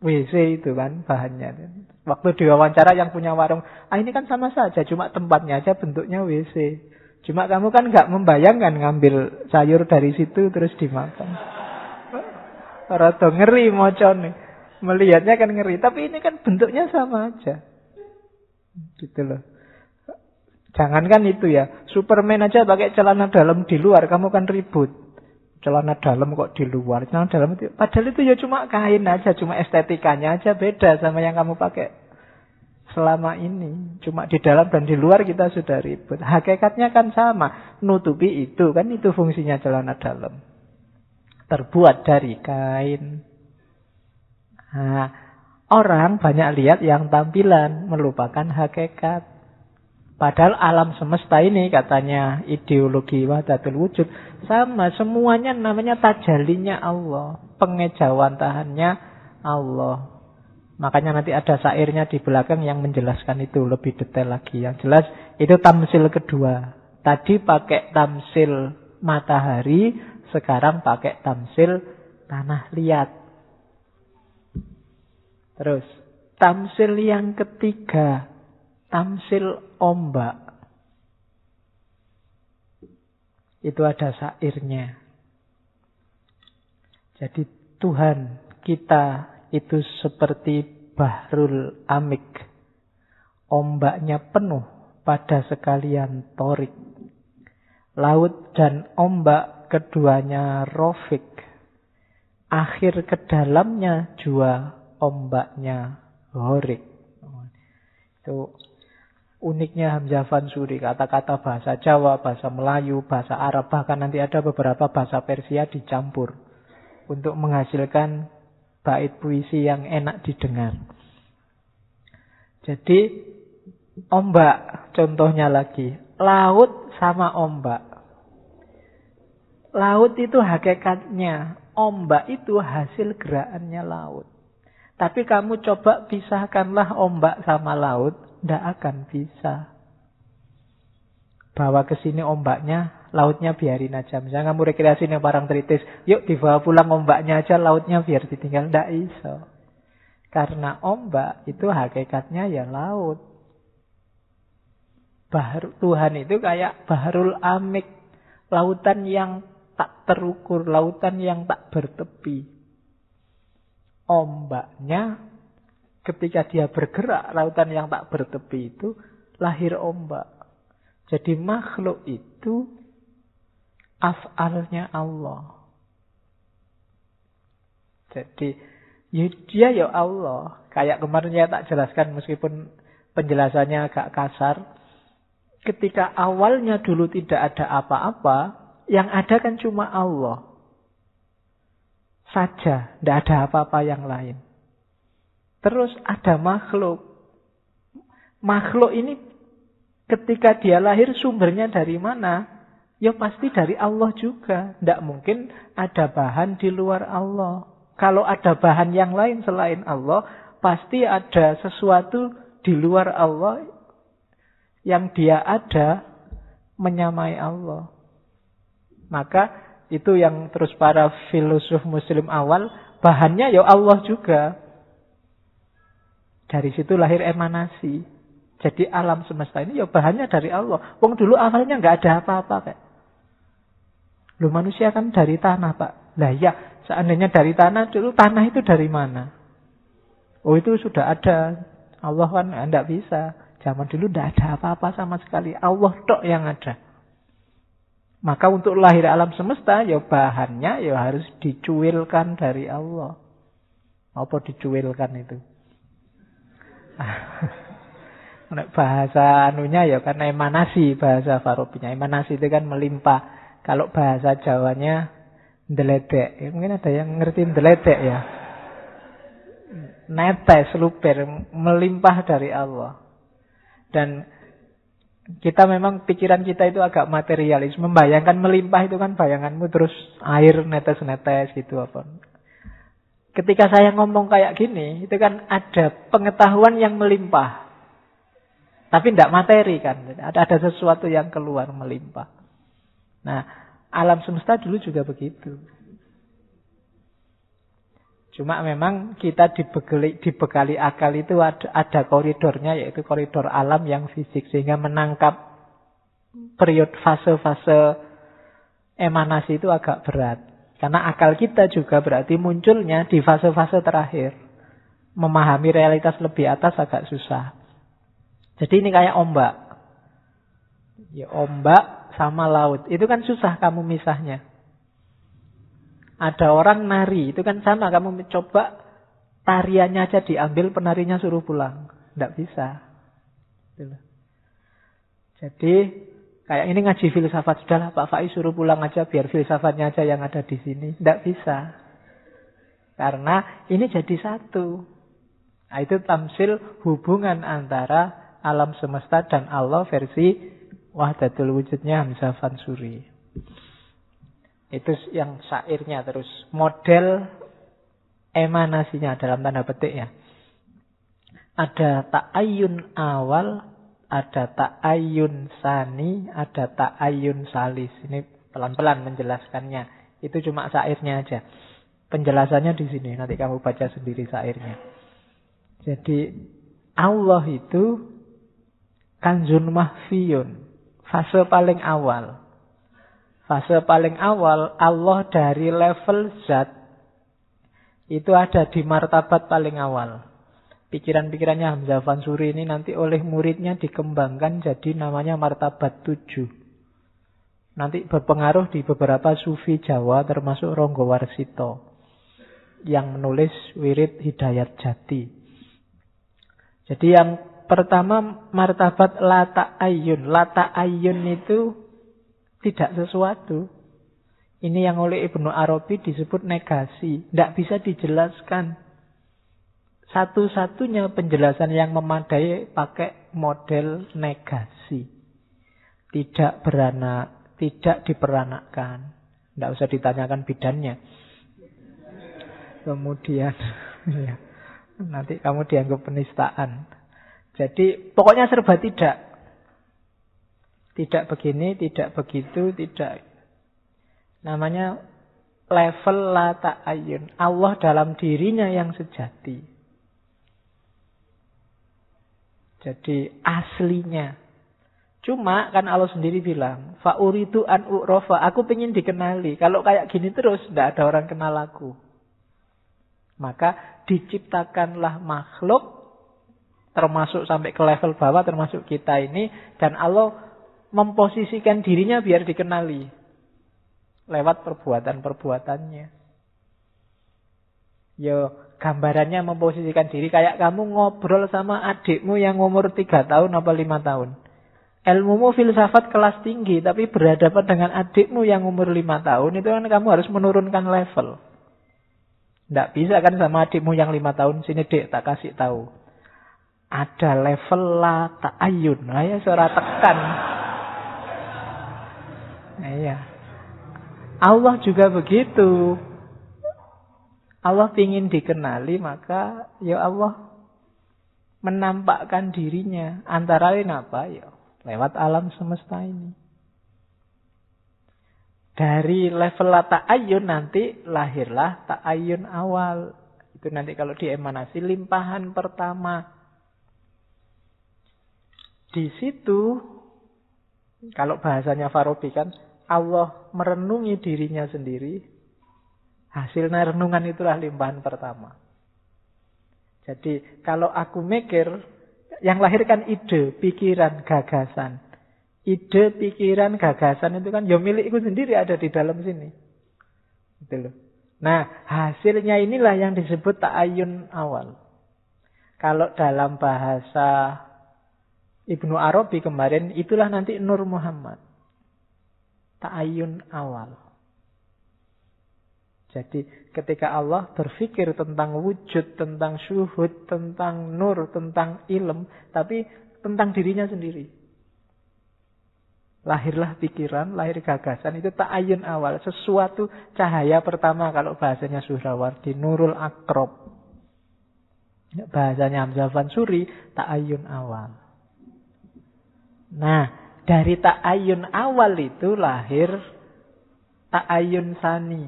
WC itu kan bahannya. Waktu diwawancara yang punya warung, ah ini kan sama saja, cuma tempatnya aja bentuknya WC. Cuma kamu kan nggak membayangkan ngambil sayur dari situ terus dimakan. Rada ngeri mocone. Melihatnya kan ngeri, tapi ini kan bentuknya sama aja. Gitu loh. Jangankan itu ya, Superman aja pakai celana dalam di luar, kamu kan ribut. Celana dalam kok di luar, celana dalam itu. Padahal itu ya cuma kain aja, cuma estetikanya aja beda sama yang kamu pakai selama ini. Cuma di dalam dan di luar kita sudah ribut. Hakikatnya kan sama. Nutupi itu. Kan itu fungsinya celana dalam. Terbuat dari kain. Nah, orang banyak lihat yang tampilan. Melupakan hakikat. Padahal alam semesta ini katanya ideologi wahdatul wujud. Sama semuanya namanya tajalinya Allah. Pengejauhan tahannya Allah. Makanya nanti ada syairnya di belakang yang menjelaskan itu lebih detail lagi. Yang jelas itu tamsil kedua. Tadi pakai tamsil matahari, sekarang pakai tamsil tanah liat. Terus, tamsil yang ketiga, tamsil ombak. Itu ada syairnya. Jadi Tuhan kita itu seperti bahrul amik. Ombaknya penuh pada sekalian torik. Laut dan ombak keduanya rofik. Akhir ke dalamnya jua ombaknya horik. Itu uniknya Hamzah Fansuri. Kata-kata bahasa Jawa, bahasa Melayu, bahasa Arab. Bahkan nanti ada beberapa bahasa Persia dicampur. Untuk menghasilkan bait puisi yang enak didengar. Jadi ombak contohnya lagi. Laut sama ombak. Laut itu hakikatnya. Ombak itu hasil gerakannya laut. Tapi kamu coba pisahkanlah ombak sama laut. Tidak akan bisa. Bawa ke sini ombaknya, lautnya biarin aja. Misalnya kamu rekreasi nih barang tritis, yuk dibawa pulang ombaknya aja, lautnya biar ditinggal. Tidak iso. Karena ombak itu hakikatnya ya laut. Bahar, Tuhan itu kayak baharul amik. Lautan yang tak terukur, lautan yang tak bertepi. Ombaknya ketika dia bergerak, lautan yang tak bertepi itu lahir ombak. Jadi makhluk itu afalnya Allah. Jadi ya dia ya Allah. Kayak kemarin ya tak jelaskan meskipun penjelasannya agak kasar. Ketika awalnya dulu tidak ada apa-apa, yang ada kan cuma Allah. Saja, tidak ada apa-apa yang lain. Terus ada makhluk. Makhluk ini ketika dia lahir sumbernya dari mana? Ya pasti dari Allah juga. Tidak mungkin ada bahan di luar Allah. Kalau ada bahan yang lain selain Allah, pasti ada sesuatu di luar Allah yang dia ada menyamai Allah. Maka itu yang terus para filosof muslim awal, bahannya ya Allah juga. Dari situ lahir emanasi. Jadi alam semesta ini ya bahannya dari Allah. Wong dulu awalnya nggak ada apa-apa kayak. Lu manusia kan dari tanah, Pak. Lah ya, seandainya dari tanah, dulu tanah itu dari mana? Oh itu sudah ada. Allah kan tidak bisa. Zaman dulu tidak ada apa-apa sama sekali. Allah tok yang ada. Maka untuk lahir alam semesta, ya bahannya ya harus dicuilkan dari Allah. Apa dicuilkan itu? bahasa anunya ya kan emanasi bahasa farobinya. Emanasi itu kan melimpah kalau bahasa Jawanya deledek. Ya, mungkin ada yang ngerti deledek ya. Netes, luber, melimpah dari Allah. Dan kita memang pikiran kita itu agak materialis. Membayangkan melimpah itu kan bayanganmu terus air netes-netes gitu apa. Ketika saya ngomong kayak gini, itu kan ada pengetahuan yang melimpah. Tapi tidak materi kan. Ada, ada sesuatu yang keluar melimpah. Nah, alam semesta dulu juga begitu. Cuma memang kita dibekali, dibekali akal itu ada, ada koridornya yaitu koridor alam yang fisik sehingga menangkap periode fase-fase emanasi itu agak berat. Karena akal kita juga berarti munculnya di fase-fase terakhir. Memahami realitas lebih atas agak susah. Jadi ini kayak ombak. Ya ombak sama laut. Itu kan susah kamu misahnya. Ada orang nari, itu kan sama. Kamu mencoba tariannya aja diambil, penarinya suruh pulang. Tidak bisa. Gitu Jadi kayak ini ngaji filsafat sudahlah Pak Faiz suruh pulang aja biar filsafatnya aja yang ada di sini. Tidak bisa. Karena ini jadi satu. Nah, itu tamsil hubungan antara alam semesta dan Allah versi wahdatul wujudnya Hamzah Fansuri. Itu yang syairnya terus. Model emanasinya dalam tanda petik ya. Ada ta'ayun awal, ada ta'ayun sani, ada ta'ayun salis. Ini pelan-pelan menjelaskannya. Itu cuma syairnya aja. Penjelasannya di sini. Nanti kamu baca sendiri syairnya. Jadi Allah itu kanjun mahfiyun. Fase paling awal. Fase paling awal Allah dari level zat itu ada di martabat paling awal. Pikiran-pikirannya Hamzah Fansuri ini nanti oleh muridnya dikembangkan jadi namanya martabat tujuh. Nanti berpengaruh di beberapa sufi Jawa termasuk Ronggo Warsito yang menulis wirid Hidayat Jati. Jadi yang pertama martabat lata ayun. Lata ayun itu tidak sesuatu. Ini yang oleh Ibnu Arabi disebut negasi. Tidak bisa dijelaskan. Satu-satunya penjelasan yang memadai pakai model negasi. Tidak beranak, tidak diperanakkan. Tidak usah ditanyakan bidannya. Kemudian, ya, nanti kamu dianggap penistaan. Jadi pokoknya serba tidak. Tidak begini, tidak begitu, tidak Namanya level la ta'ayun. Allah dalam dirinya yang sejati. Jadi aslinya. Cuma kan Allah sendiri bilang, fa'uritu an u'rofa, aku pengen dikenali. Kalau kayak gini terus, tidak ada orang kenal aku. Maka diciptakanlah makhluk, termasuk sampai ke level bawah, termasuk kita ini, dan Allah memposisikan dirinya biar dikenali lewat perbuatan-perbuatannya. Yo, gambarannya memposisikan diri kayak kamu ngobrol sama adikmu yang umur 3 tahun apa 5 tahun. Ilmumu filsafat kelas tinggi, tapi berhadapan dengan adikmu yang umur 5 tahun, itu kan kamu harus menurunkan level. Tidak bisa kan sama adikmu yang 5 tahun, sini dek tak kasih tahu. Ada level la ayun, Nah ya suara tekan. Nah, iya. Allah juga begitu. Allah ingin dikenali maka ya Allah menampakkan dirinya. Antara lain apa? Ya lewat alam semesta ini. Dari level ta'ayun nanti lahirlah ta'ayun awal. Itu nanti kalau di emanasi limpahan pertama. Di situ kalau bahasanya Farabi kan Allah merenungi dirinya sendiri, hasilnya renungan itulah limpahan pertama. Jadi kalau aku mikir, yang lahirkan ide, pikiran, gagasan. Ide, pikiran, gagasan itu kan ya milikku sendiri ada di dalam sini. Gitu loh. Nah, hasilnya inilah yang disebut ta'ayun awal. Kalau dalam bahasa Ibnu Arabi kemarin, itulah nanti Nur Muhammad ta'ayun awal. Jadi ketika Allah berpikir tentang wujud, tentang syuhud, tentang nur, tentang ilm, tapi tentang dirinya sendiri. Lahirlah pikiran, lahir gagasan, itu ta'ayun awal. Sesuatu cahaya pertama kalau bahasanya Suhrawardi, nurul akrob. Bahasanya Hamzah Fansuri, ta'ayun awal. Nah, dari ta'ayun awal itu lahir ta'ayun sani.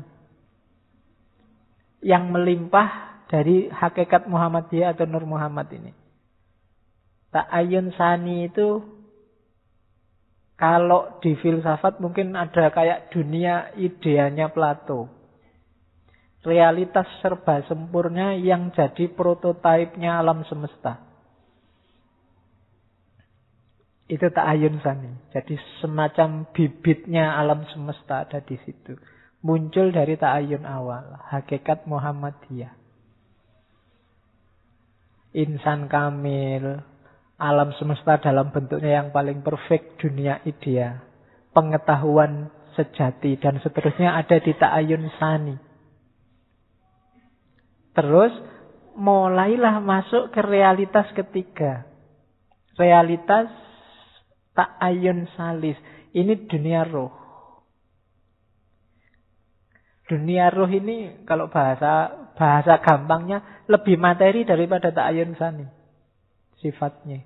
Yang melimpah dari hakikat Muhammadiyah atau Nur Muhammad ini. Ta'ayun sani itu kalau di filsafat mungkin ada kayak dunia ideanya Plato. Realitas serba sempurna yang jadi prototipenya alam semesta. Itu ta'ayun sani. Jadi semacam bibitnya alam semesta ada di situ. Muncul dari ta'ayun awal. Hakikat Muhammadiyah. insan kamil, alam semesta dalam bentuknya yang paling perfect, dunia ideal, pengetahuan sejati, dan seterusnya ada di ta'ayun sani. Terus mulailah masuk ke realitas ketiga. Realitas ta'ayun salis. Ini dunia roh. Dunia roh ini kalau bahasa bahasa gampangnya lebih materi daripada ta'ayun sani. Sifatnya.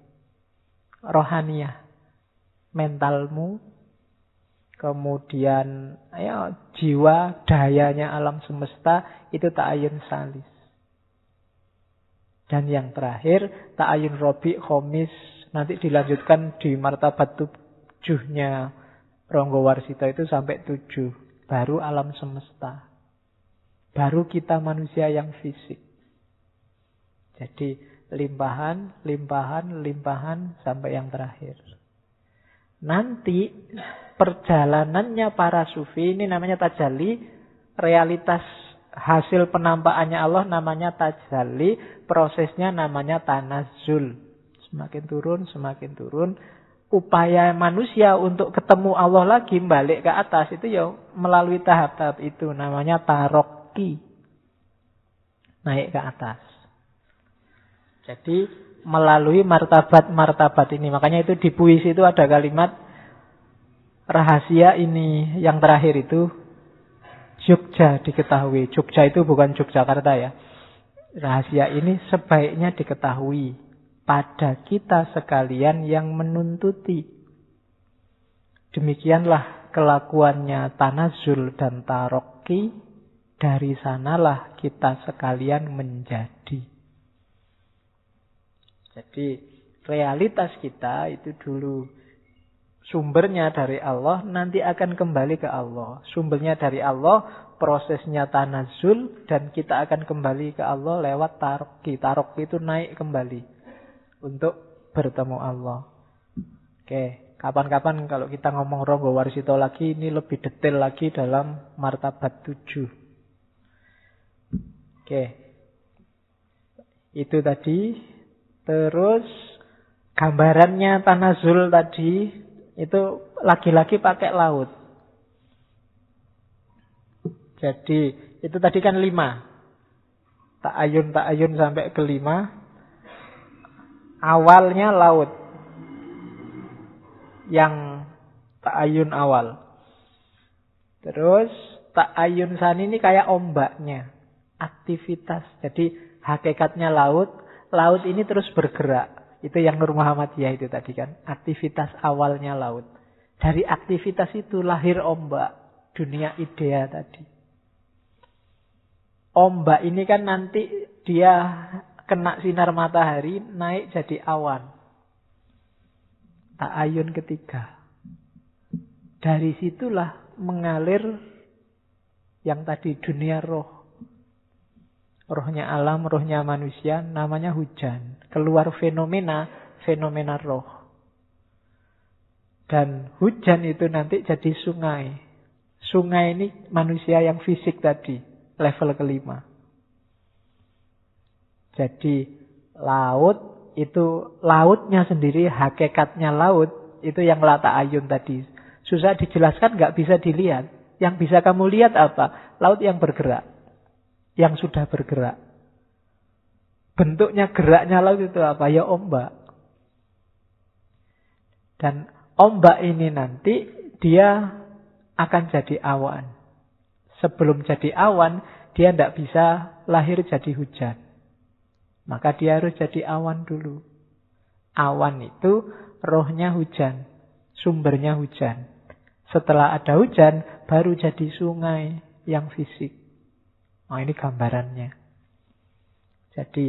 Rohaniah. Mentalmu. Kemudian ya, jiwa, dayanya alam semesta itu ta'ayun salis. Dan yang terakhir, ta'ayun robi khomis. Nanti dilanjutkan di martabat tujuhnya Ronggo Warsito itu sampai tujuh. Baru alam semesta. Baru kita manusia yang fisik. Jadi limpahan, limpahan, limpahan sampai yang terakhir. Nanti perjalanannya para sufi ini namanya tajali, realitas hasil penampakannya Allah namanya tajali, prosesnya namanya tanazul. Semakin turun, semakin turun, upaya manusia untuk ketemu Allah lagi balik ke atas itu ya melalui tahap-tahap itu. Namanya taroki. Naik ke atas. Jadi melalui martabat-martabat ini. Makanya itu di puisi itu ada kalimat rahasia ini yang terakhir itu Jogja diketahui. Jogja itu bukan Yogyakarta ya. Rahasia ini sebaiknya diketahui pada kita sekalian yang menuntuti. Demikianlah kelakuannya Tanazul dan Taroki. Dari sanalah kita sekalian menjadi. Jadi realitas kita itu dulu sumbernya dari Allah, nanti akan kembali ke Allah. Sumbernya dari Allah, prosesnya tanazul, dan kita akan kembali ke Allah lewat taroki. Taroki itu naik kembali untuk bertemu Allah. Oke, kapan-kapan kalau kita ngomong Ronggo Warsito lagi, ini lebih detail lagi dalam martabat tujuh. Oke, itu tadi. Terus gambarannya Tanazul tadi itu lagi-lagi pakai laut. Jadi itu tadi kan lima. Tak ayun tak ayun sampai ke lima awalnya laut. Yang ta'ayun awal. Terus ta'ayun sani ini kayak ombaknya. Aktivitas. Jadi hakikatnya laut. Laut ini terus bergerak. Itu yang Nur Muhammadiyah itu tadi kan. Aktivitas awalnya laut. Dari aktivitas itu lahir ombak. Dunia idea tadi. Ombak ini kan nanti dia kena sinar matahari naik jadi awan. Tak ayun ketiga. Dari situlah mengalir yang tadi dunia roh. Rohnya alam, rohnya manusia, namanya hujan. Keluar fenomena, fenomena roh. Dan hujan itu nanti jadi sungai. Sungai ini manusia yang fisik tadi, level kelima. Jadi laut itu lautnya sendiri hakikatnya laut itu yang lata ayun tadi. Susah dijelaskan nggak bisa dilihat. Yang bisa kamu lihat apa? Laut yang bergerak. Yang sudah bergerak. Bentuknya geraknya laut itu apa? Ya ombak. Dan ombak ini nanti dia akan jadi awan. Sebelum jadi awan, dia tidak bisa lahir jadi hujan. Maka dia harus jadi awan dulu. Awan itu rohnya hujan, sumbernya hujan. Setelah ada hujan, baru jadi sungai yang fisik. Oh ini gambarannya. Jadi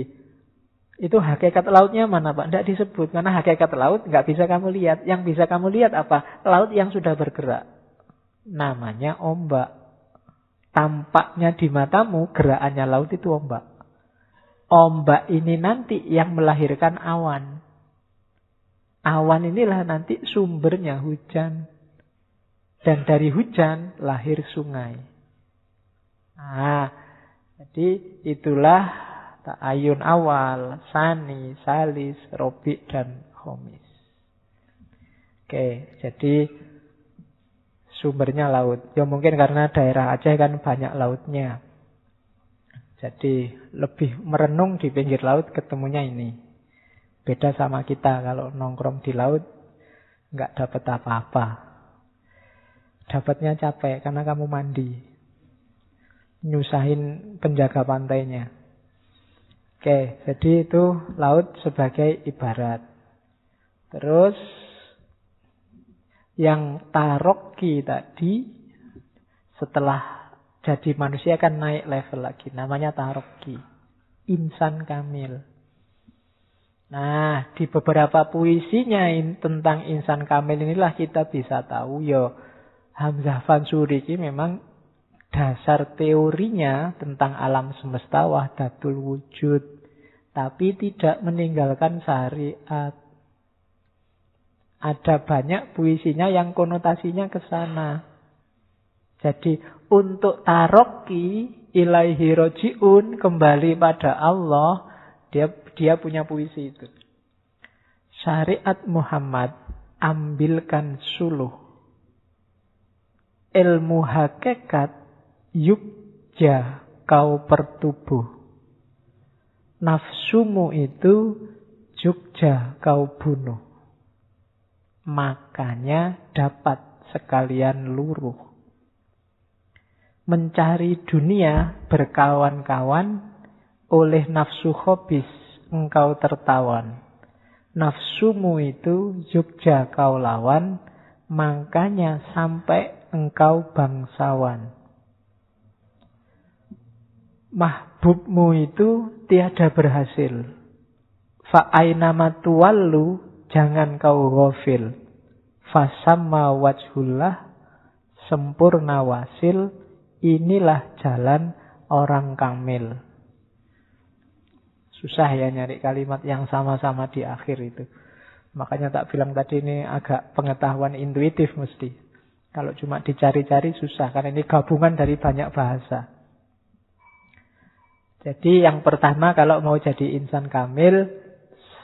itu hakikat lautnya mana Pak? Tidak disebut. Karena hakikat laut nggak bisa kamu lihat. Yang bisa kamu lihat apa? Laut yang sudah bergerak. Namanya ombak. Tampaknya di matamu gerakannya laut itu ombak. Ombak ini nanti yang melahirkan awan. Awan inilah nanti sumbernya hujan. Dan dari hujan lahir sungai. Nah, jadi itulah Ta'ayun awal, sani, salis, robi, dan homis. Oke, jadi sumbernya laut. Ya mungkin karena daerah Aceh kan banyak lautnya. Jadi lebih merenung di pinggir laut ketemunya ini. Beda sama kita kalau nongkrong di laut nggak dapat apa-apa. Dapatnya capek karena kamu mandi. Nyusahin penjaga pantainya. Oke, jadi itu laut sebagai ibarat. Terus yang taroki tadi setelah jadi manusia kan naik level lagi. Namanya taroki. Insan kamil. Nah, di beberapa puisinya in, tentang insan kamil inilah kita bisa tahu ya Hamzah Fansuri ini memang dasar teorinya tentang alam semesta wahdatul wujud. Tapi tidak meninggalkan syariat. Ada banyak puisinya yang konotasinya ke sana. Jadi untuk taroki ilaihi rojiun kembali pada Allah, dia dia punya puisi itu. Syariat Muhammad ambilkan suluh. Ilmu hakikat yukja kau pertubuh. Nafsumu itu jukja kau bunuh makanya dapat sekalian luruh. Mencari dunia berkawan-kawan, oleh nafsu hobis engkau tertawan. Nafsumu itu Jogja kau lawan, makanya sampai engkau bangsawan. Mahbubmu itu tiada berhasil. Fa'aina matuwallu Jangan kau gofil. Fasamma wajhullah sempurna wasil. Inilah jalan orang kamil. Susah ya nyari kalimat yang sama-sama di akhir itu. Makanya tak bilang tadi ini agak pengetahuan intuitif mesti. Kalau cuma dicari-cari susah. Karena ini gabungan dari banyak bahasa. Jadi yang pertama kalau mau jadi insan kamil,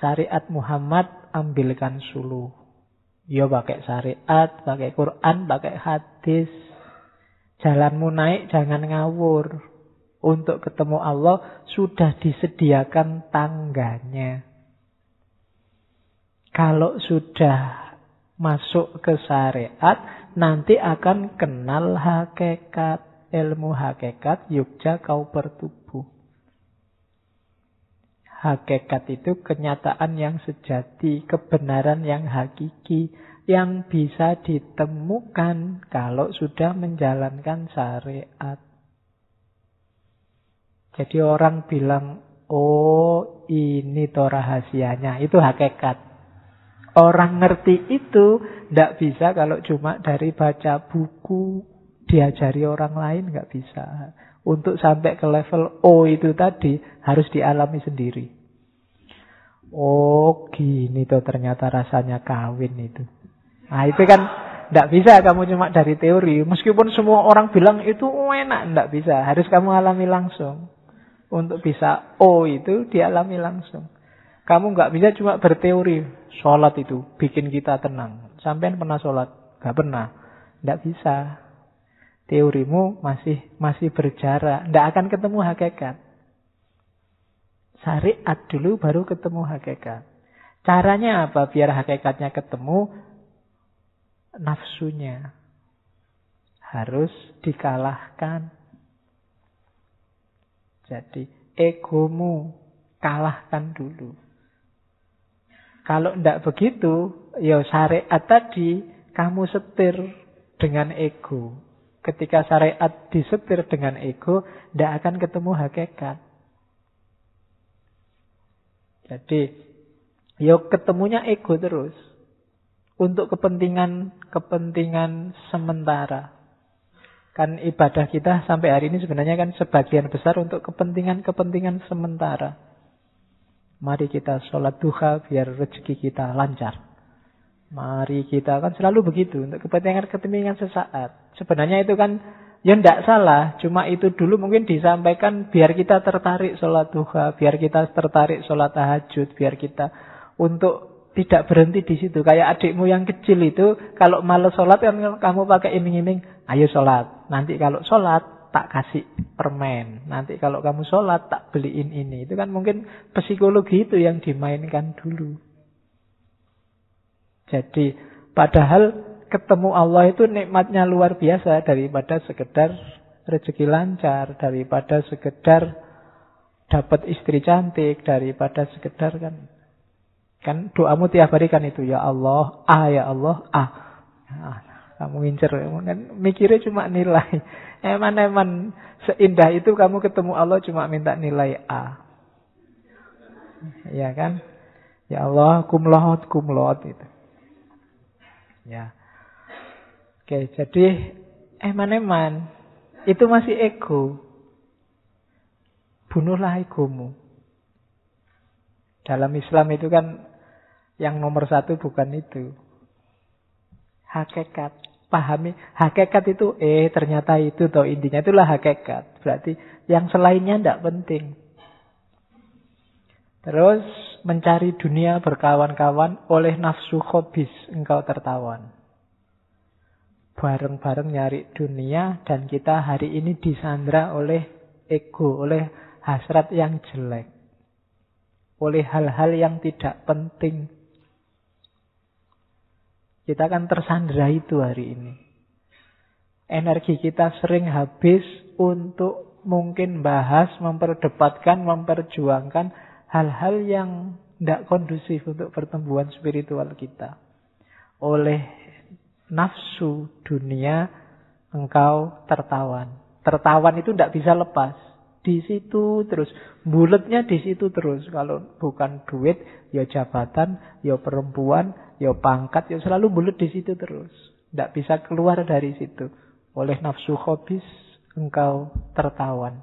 syariat Muhammad ambilkan sulu. Ya pakai syariat, pakai Quran, pakai hadis. Jalanmu naik jangan ngawur. Untuk ketemu Allah sudah disediakan tangganya. Kalau sudah masuk ke syariat, nanti akan kenal hakikat. Ilmu hakikat, yukja kau bertubuh. Hakikat itu kenyataan yang sejati, kebenaran yang hakiki, yang bisa ditemukan kalau sudah menjalankan syariat. Jadi orang bilang, oh ini toh rahasianya, itu hakikat. Orang ngerti itu tidak bisa kalau cuma dari baca buku, diajari orang lain nggak bisa. Untuk sampai ke level O itu tadi harus dialami sendiri. Oh gini tuh ternyata rasanya kawin itu. Nah itu kan tidak bisa kamu cuma dari teori. Meskipun semua orang bilang itu enak, tidak bisa. Harus kamu alami langsung. Untuk bisa O itu dialami langsung. Kamu nggak bisa cuma berteori. Sholat itu bikin kita tenang. Sampai pernah sholat? Gak pernah. Tidak bisa teorimu masih masih berjarak, tidak akan ketemu hakikat. Syariat dulu baru ketemu hakikat. Caranya apa biar hakikatnya ketemu? Nafsunya harus dikalahkan. Jadi egomu kalahkan dulu. Kalau tidak begitu, ya syariat tadi kamu setir dengan ego. Ketika syariat disetir dengan ego, tidak akan ketemu hakikat. Jadi, yuk ketemunya ego terus. Untuk kepentingan kepentingan sementara. Kan ibadah kita sampai hari ini sebenarnya kan sebagian besar untuk kepentingan-kepentingan sementara. Mari kita sholat duha biar rezeki kita lancar. Mari kita kan selalu begitu untuk kepentingan-kepentingan sesaat. Sebenarnya itu kan Ya tidak salah, cuma itu dulu mungkin disampaikan biar kita tertarik sholat duha, biar kita tertarik sholat tahajud, biar kita untuk tidak berhenti di situ. Kayak adikmu yang kecil itu, kalau malas sholat kan kamu pakai iming-iming, ayo sholat. Nanti kalau sholat, tak kasih permen. Nanti kalau kamu sholat, tak beliin ini. Itu kan mungkin psikologi itu yang dimainkan dulu. Jadi, padahal ketemu Allah itu nikmatnya luar biasa daripada sekedar rezeki lancar, daripada sekedar dapat istri cantik, daripada sekedar kan kan doamu tiap hari kan itu ya Allah, ah ya Allah, ah. ah kamu ngincer kan mikirnya cuma nilai. Eman-eman seindah itu kamu ketemu Allah cuma minta nilai A. Ya kan? Ya Allah, kumlot, kumlot itu. Ya. Oke, jadi eman-eman itu masih ego. Bunuhlah egomu. Dalam Islam itu kan yang nomor satu bukan itu. Hakikat. Pahami hakikat itu eh ternyata itu toh intinya itulah hakikat. Berarti yang selainnya tidak penting. Terus mencari dunia berkawan-kawan oleh nafsu khobis engkau tertawan bareng-bareng nyari dunia dan kita hari ini disandra oleh ego, oleh hasrat yang jelek. Oleh hal-hal yang tidak penting. Kita akan tersandra itu hari ini. Energi kita sering habis untuk mungkin bahas, memperdebatkan, memperjuangkan hal-hal yang tidak kondusif untuk pertumbuhan spiritual kita. Oleh nafsu dunia engkau tertawan. Tertawan itu tidak bisa lepas. Di situ terus. Bulatnya di situ terus. Kalau bukan duit, ya jabatan, ya perempuan, ya pangkat, ya selalu bulat di situ terus. Tidak bisa keluar dari situ. Oleh nafsu hobis, engkau tertawan.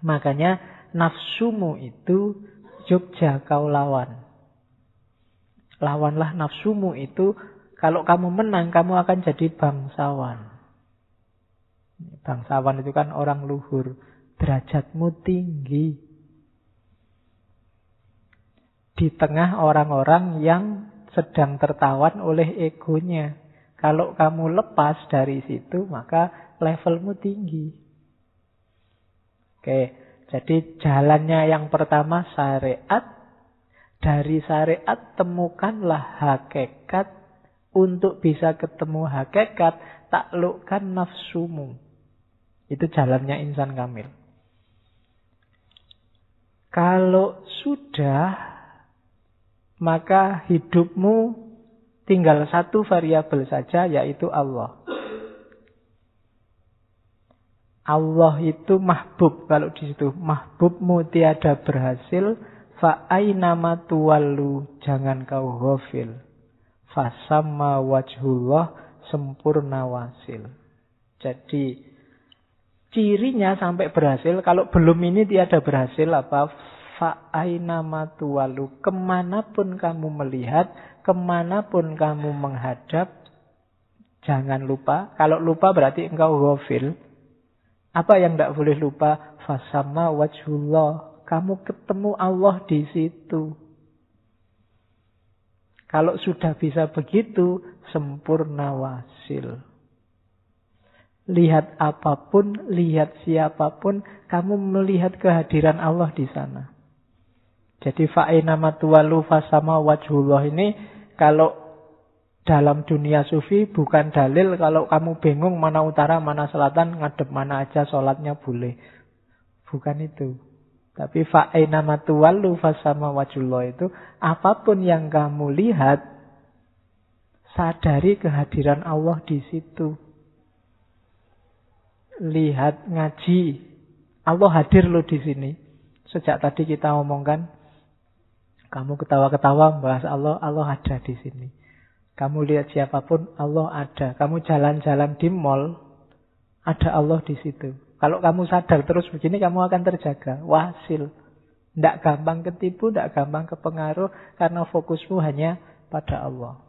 Makanya nafsumu itu Jogja kau lawan. Lawanlah nafsumu itu kalau kamu menang, kamu akan jadi bangsawan. Bangsawan itu kan orang luhur. Derajatmu tinggi. Di tengah orang-orang yang sedang tertawan oleh egonya. Kalau kamu lepas dari situ, maka levelmu tinggi. Oke, jadi jalannya yang pertama syariat. Dari syariat temukanlah hakikat untuk bisa ketemu hakikat, taklukkan nafsumu. Itu jalannya insan kamil. Kalau sudah, maka hidupmu tinggal satu variabel saja, yaitu Allah. Allah itu mahbub kalau di situ mahbubmu tiada berhasil fa nama tuwalu jangan kau ghafil Fasama wajhullah sempurna wasil. Jadi cirinya sampai berhasil. Kalau belum ini tiada berhasil apa? Fa'aina matuwalu. Ke mana pun kamu melihat, ke mana pun kamu menghadap, jangan lupa. Kalau lupa berarti engkau gofil. Apa yang tidak boleh lupa? Fasama wajhullah. Kamu ketemu Allah di situ. Kalau sudah bisa begitu, sempurna wasil. Lihat apa pun, lihat siapa pun, kamu melihat kehadiran Allah di sana. Jadi fa'ina matuwalu fasama wajhullah ini kalau dalam dunia sufi bukan dalil kalau kamu bingung mana utara, mana selatan, ngadep mana aja sholatnya boleh. Bukan itu. Tapi fa'aina matuwallu fasama wajullah itu apa pun yang kamu lihat sadari kehadiran Allah di situ. Lihat ngaji. Allah hadir loh di sini. Sejak tadi kita omongkan kamu ketawa-ketawa membahas Allah, Allah ada di sini. Kamu lihat siapa pun, Allah ada. Kamu jalan-jalan di mall, ada Allah di situ. Kalau kamu sadar terus begini, kamu akan terjaga. Wasil. Tidak gampang ketipu, tidak gampang kepengaruh, karena fokusmu hanya pada Allah.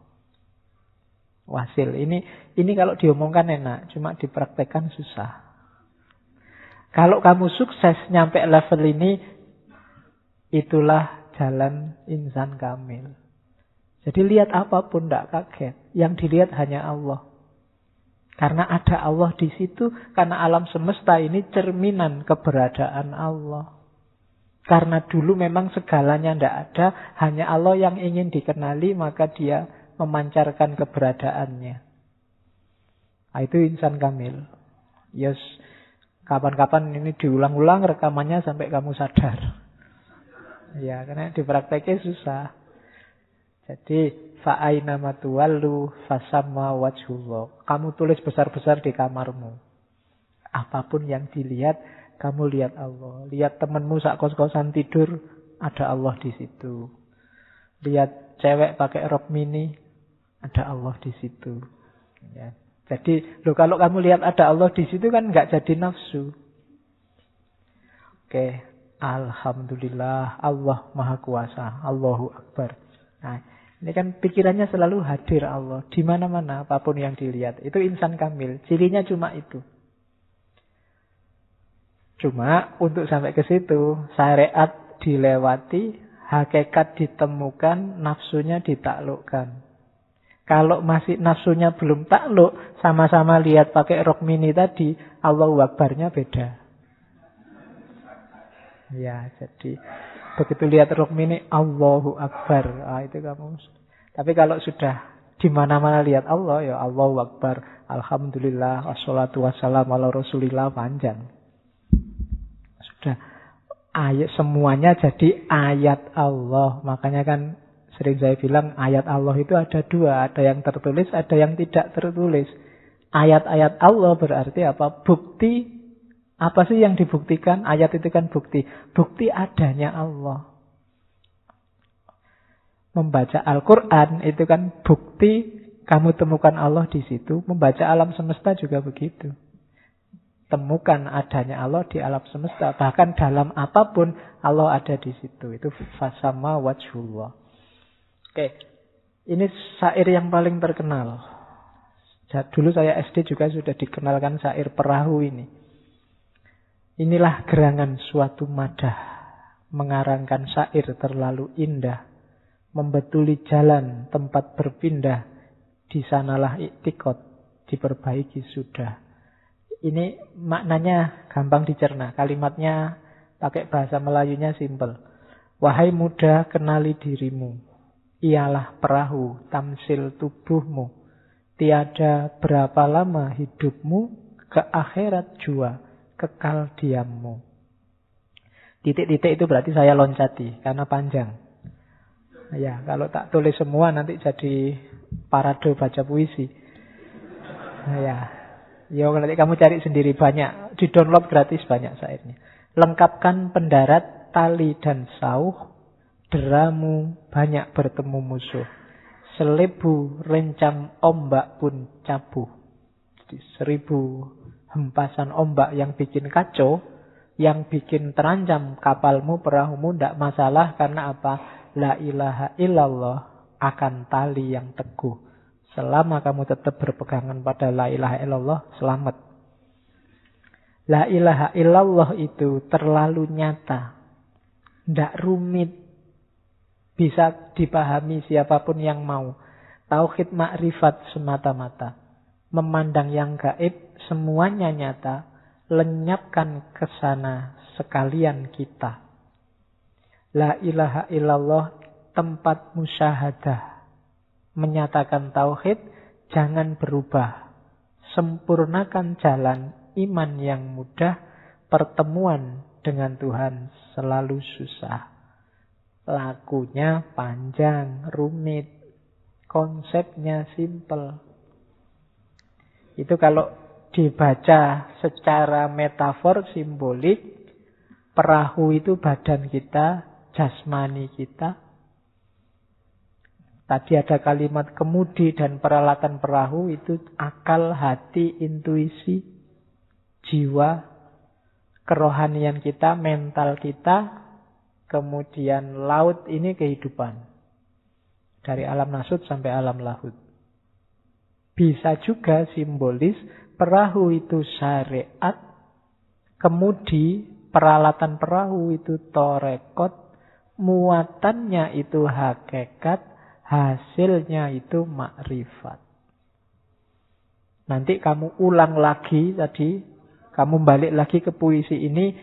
Wasil. Ini ini kalau diomongkan enak, cuma dipraktekkan susah. Kalau kamu sukses nyampe level ini, itulah jalan insan kamil. Jadi lihat apa pun tidak kaget. Yang dilihat hanya Allah. Karena ada Allah di situ, karena alam semesta ini cerminan keberadaan Allah. Karena dulu memang segalanya tidak ada, hanya Allah yang ingin dikenali, maka dia memancarkan keberadaannya. Nah, itu insan kamil. Yes, kapan-kapan ini diulang-ulang rekamannya sampai kamu sadar. Ya, karena diprakteknya susah. Jadi fa'aina matuwallu fasamma wajhullah. Kamu tulis besar-besar di kamarmu. Apa pun yang dilihat, kamu lihat Allah. Lihat temanmu sak kos-kosan tidur, ada Allah di situ. Lihat cewek pakai rok mini, ada Allah di situ. Ya. Jadi, lo kalau kamu lihat ada Allah di situ kan nggak jadi nafsu. Oke, Alhamdulillah, Allah Maha Kuasa, Allahu Akbar. Nah, ini kan pikirannya selalu hadir Allah. Di mana-mana apa pun yang dilihat. Itu insan kamil. Cirinya cuma itu. Cuma untuk sampai ke situ, syariat dilewati, hakikat ditemukan, nafsunya ditaklukkan. Kalau masih nafsunya belum takluk, sama-sama lihat pakai rok mini tadi, Allah Akbarnya beda. Ya, jadi Begitu lihat rukmini, Allahu Akbar. Ah, itu kamu. Tapi kalau sudah di mana-mana lihat Allah, ya Allahu Akbar. Alhamdulillah, wassalatu wassalamu ala rasulillah, panjang. Sudah ayat semuanya jadi ayat Allah. Makanya kan sering saya bilang ayat Allah itu ada dua. Ada yang tertulis, ada yang tidak tertulis. Ayat-ayat Allah berarti apa? Bukti apa sih yang dibuktikan? Ayat itu kan bukti. Bukti adanya Allah. Membaca Al-Quran itu kan bukti kamu temukan Allah di situ. Membaca alam semesta juga begitu. Temukan adanya Allah di alam semesta. Bahkan dalam apa pun Allah ada di situ. Itu fasama wajhullah. Oke. Ini syair yang paling terkenal. Dulu saya SD juga sudah dikenalkan syair perahu ini. Inilah gerangan suatu madah, mengarangkan syair terlalu indah, membetuli jalan tempat berpindah, di sanalah iktikot, diperbaiki sudah. Ini maknanya gampang dicerna, kalimatnya pakai bahasa Melayunya simpel. Wahai muda, kenali dirimu, ialah perahu tamsil tubuhmu, tiada berapa lama hidupmu, ke akhirat jua kekal diammu. Titik-titik itu berarti saya loncati karena panjang. Ya, kalau tak tulis semua nanti jadi parade baca puisi. Ya. Ya, nanti kamu cari sendiri banyak. Di download gratis banyak syairnya. Lengkapkan pendarat, tali dan sauh. Deramu banyak bertemu musuh. Selebu rencam ombak pun cabuh. Jadi seribu hempasan ombak yang bikin kacau, yang bikin terancam kapalmu, perahumu, tidak masalah karena apa? La ilaha illallah akan tali yang teguh. Selama kamu tetap berpegangan pada la ilaha illallah, selamat. La ilaha illallah itu terlalu nyata. Tidak rumit. Bisa dipahami siapa pun yang mau. Tauhid makrifat semata-mata. Memandang yang gaib semuanya nyata, lenyapkan ke sana sekalian kita. La ilaha illallah tempat musyahadah. Menyatakan tauhid, jangan berubah. Sempurnakan jalan iman yang mudah, pertemuan dengan Tuhan selalu susah. Lakunya panjang, rumit, konsepnya simple. Itu kalau dibaca secara metafor simbolik, perahu itu badan kita, jasmani kita. Tadi ada kalimat kemudi dan peralatan perahu itu akal, hati, intuisi, jiwa, kerohanian kita, mental kita, kemudian laut ini kehidupan. Dari alam nasut sampai alam lahut. Bisa juga simbolis perahu itu syariat, kemudi peralatan perahu itu torekot, muatannya itu hakikat, hasilnya itu makrifat. Nanti kamu ulang lagi tadi, kamu balik lagi ke puisi ini,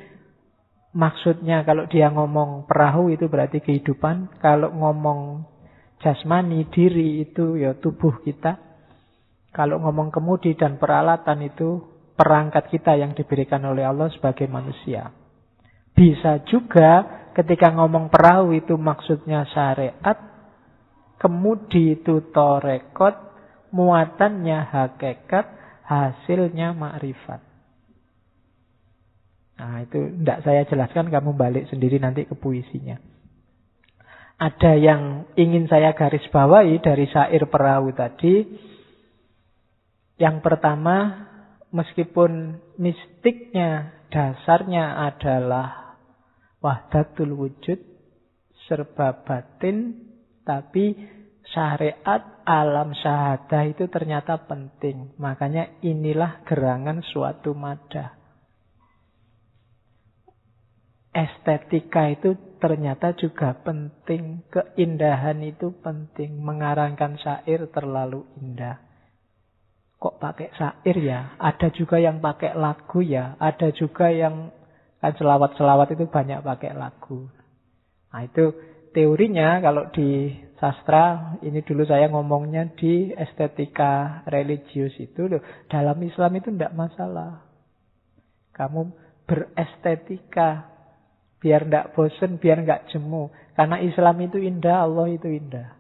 maksudnya kalau dia ngomong perahu itu berarti kehidupan, kalau ngomong jasmani, diri itu ya tubuh kita. Kalau ngomong kemudi dan peralatan itu perangkat kita yang diberikan oleh Allah sebagai manusia. Bisa juga ketika ngomong perahu itu maksudnya syariat, kemudi itu torekot, muatannya hakikat, hasilnya makrifat. Nah itu tidak saya jelaskan, kamu balik sendiri nanti ke puisinya. Ada yang ingin saya garis bawahi dari syair perahu tadi, yang pertama, meskipun mistiknya, dasarnya adalah wahdatul wujud, serba batin, tapi syariat alam syahadah itu ternyata penting. Makanya inilah gerangan suatu madah. Estetika itu ternyata juga penting. Keindahan itu penting. Mengarangkan syair terlalu indah. Kok pakai syair ya? Ada juga yang pakai lagu ya. Ada juga yang kan selawat-selawat itu banyak pakai lagu. Nah itu teorinya kalau di sastra ini dulu saya ngomongnya di estetika religius itu loh. Dalam Islam itu tidak masalah. Kamu berestetika biar tidak bosen, biar nggak jemu. Karena Islam itu indah, Allah itu indah.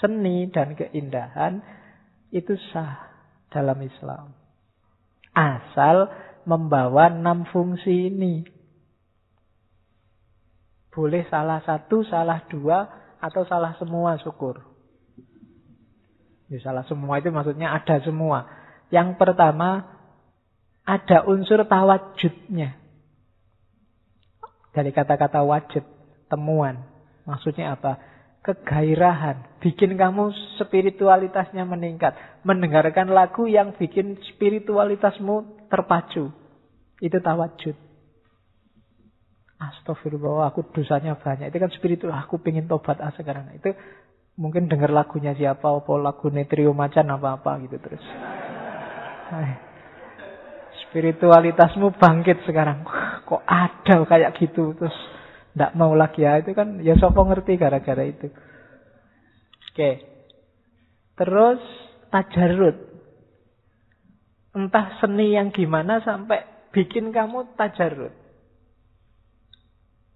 Seni dan keindahan itu sah dalam Islam. Asal membawa enam fungsi ini. Boleh salah satu, salah dua, atau salah semua syukur. Ya, salah semua itu maksudnya ada semua. Yang pertama, ada unsur tawajudnya. Dari kata-kata wajud, temuan. Maksudnya apa? Kegairahan, bikin kamu spiritualitasnya meningkat. Mendengarkan lagu yang bikin spiritualitasmu terpacu. Itu tawajud. Astagfirullah, aku dosanya banyak. Itu kan spiritual, aku pengen tobat ah sekarang. Itu mungkin dengar lagunya siapa, apa lagu Netrio Macan apa-apa gitu terus. Spiritualitasmu bangkit sekarang. Kok ada kayak gitu terus tidak mau lagi ya itu kan ya sopo ngerti gara-gara itu. Oke. Terus tajarut. Entah seni yang gimana sampai bikin kamu tajarut.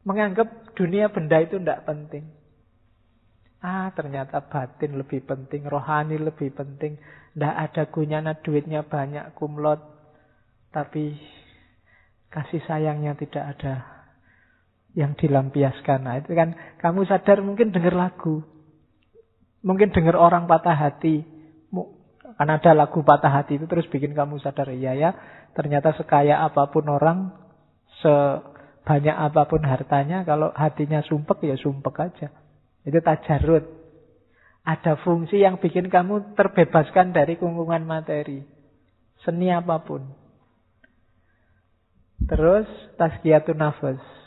Menganggap dunia benda itu tidak penting. Ah, ternyata batin lebih penting, rohani lebih penting. Tidak ada gunanya duitnya banyak, kumlot. Tapi kasih sayangnya tidak ada yang dilampiaskan. Nah, itu kan kamu sadar mungkin dengar lagu. Mungkin dengar orang patah hati. Kan ada lagu patah hati itu terus bikin kamu sadar, iya ya, ternyata sekaya apa pun orang, sebanyak apa pun hartanya, kalau hatinya sumpek ya sumpek aja. Itu tajarut. Ada fungsi yang bikin kamu terbebaskan dari kungkungan materi. Seni apa pun. Terus tazkiyatun nafas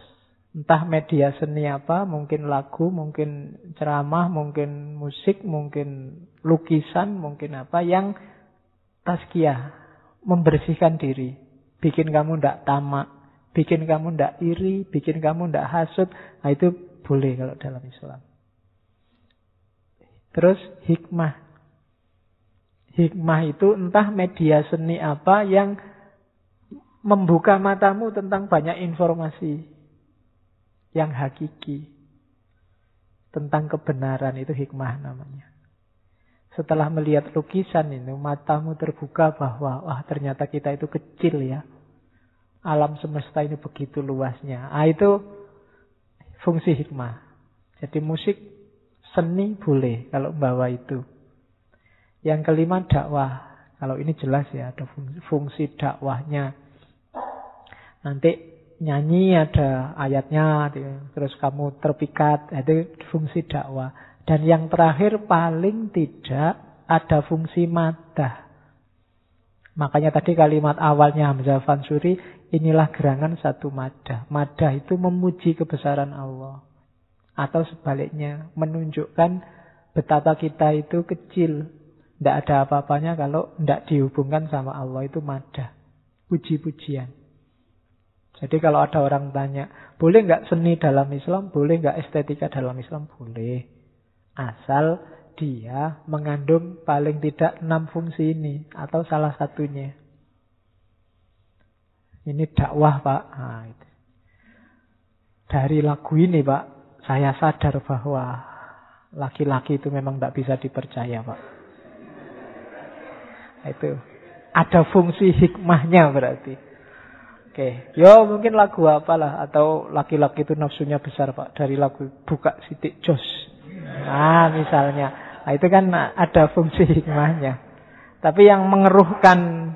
Entah media seni apa, mungkin lagu, mungkin ceramah, mungkin musik, mungkin lukisan, mungkin apa yang tazkiyah, membersihkan diri, bikin kamu ndak tamak, bikin kamu ndak iri, bikin kamu ndak hasut, nah itu boleh kalau dalam Islam. Terus hikmah. Hikmah itu entah media seni apa yang membuka matamu tentang banyak informasi yang hakiki tentang kebenaran itu hikmah namanya. Setelah melihat lukisan ini, matamu terbuka bahwa wah ternyata kita itu kecil ya. Alam semesta ini begitu luasnya. Ah itu fungsi hikmah. Jadi musik seni boleh kalau bawa itu. Yang kelima dakwah. Kalau ini jelas ya ada fungsi dakwahnya. Nanti nyanyi ada ayatnya, terus kamu terpikat, itu fungsi dakwah. Dan yang terakhir paling tidak ada fungsi madah. Makanya tadi kalimat awalnya Hamzah Fansuri, inilah gerangan satu madah. Madah itu memuji kebesaran Allah. Atau sebaliknya, menunjukkan betapa kita itu kecil. Tidak ada apa-apanya kalau tidak dihubungkan sama Allah. Itu madah. Puji-pujian. Jadi kalau ada orang tanya, boleh nggak seni dalam Islam? Boleh nggak estetika dalam Islam? Boleh. Asal dia mengandung paling tidak enam fungsi ini atau salah satunya. Ini dakwah Pak. Nah, itu. Dari lagu ini Pak, saya sadar bahwa laki-laki itu memang tidak bisa dipercaya Pak. Itu ada fungsi hikmahnya berarti. Oke, yo mungkin lagu apalah atau laki-laki itu nafsunya besar Pak dari lagu buka sitik jos. Nah, misalnya Nah, itu kan ada fungsi hikmahnya. Tapi yang mengeruhkan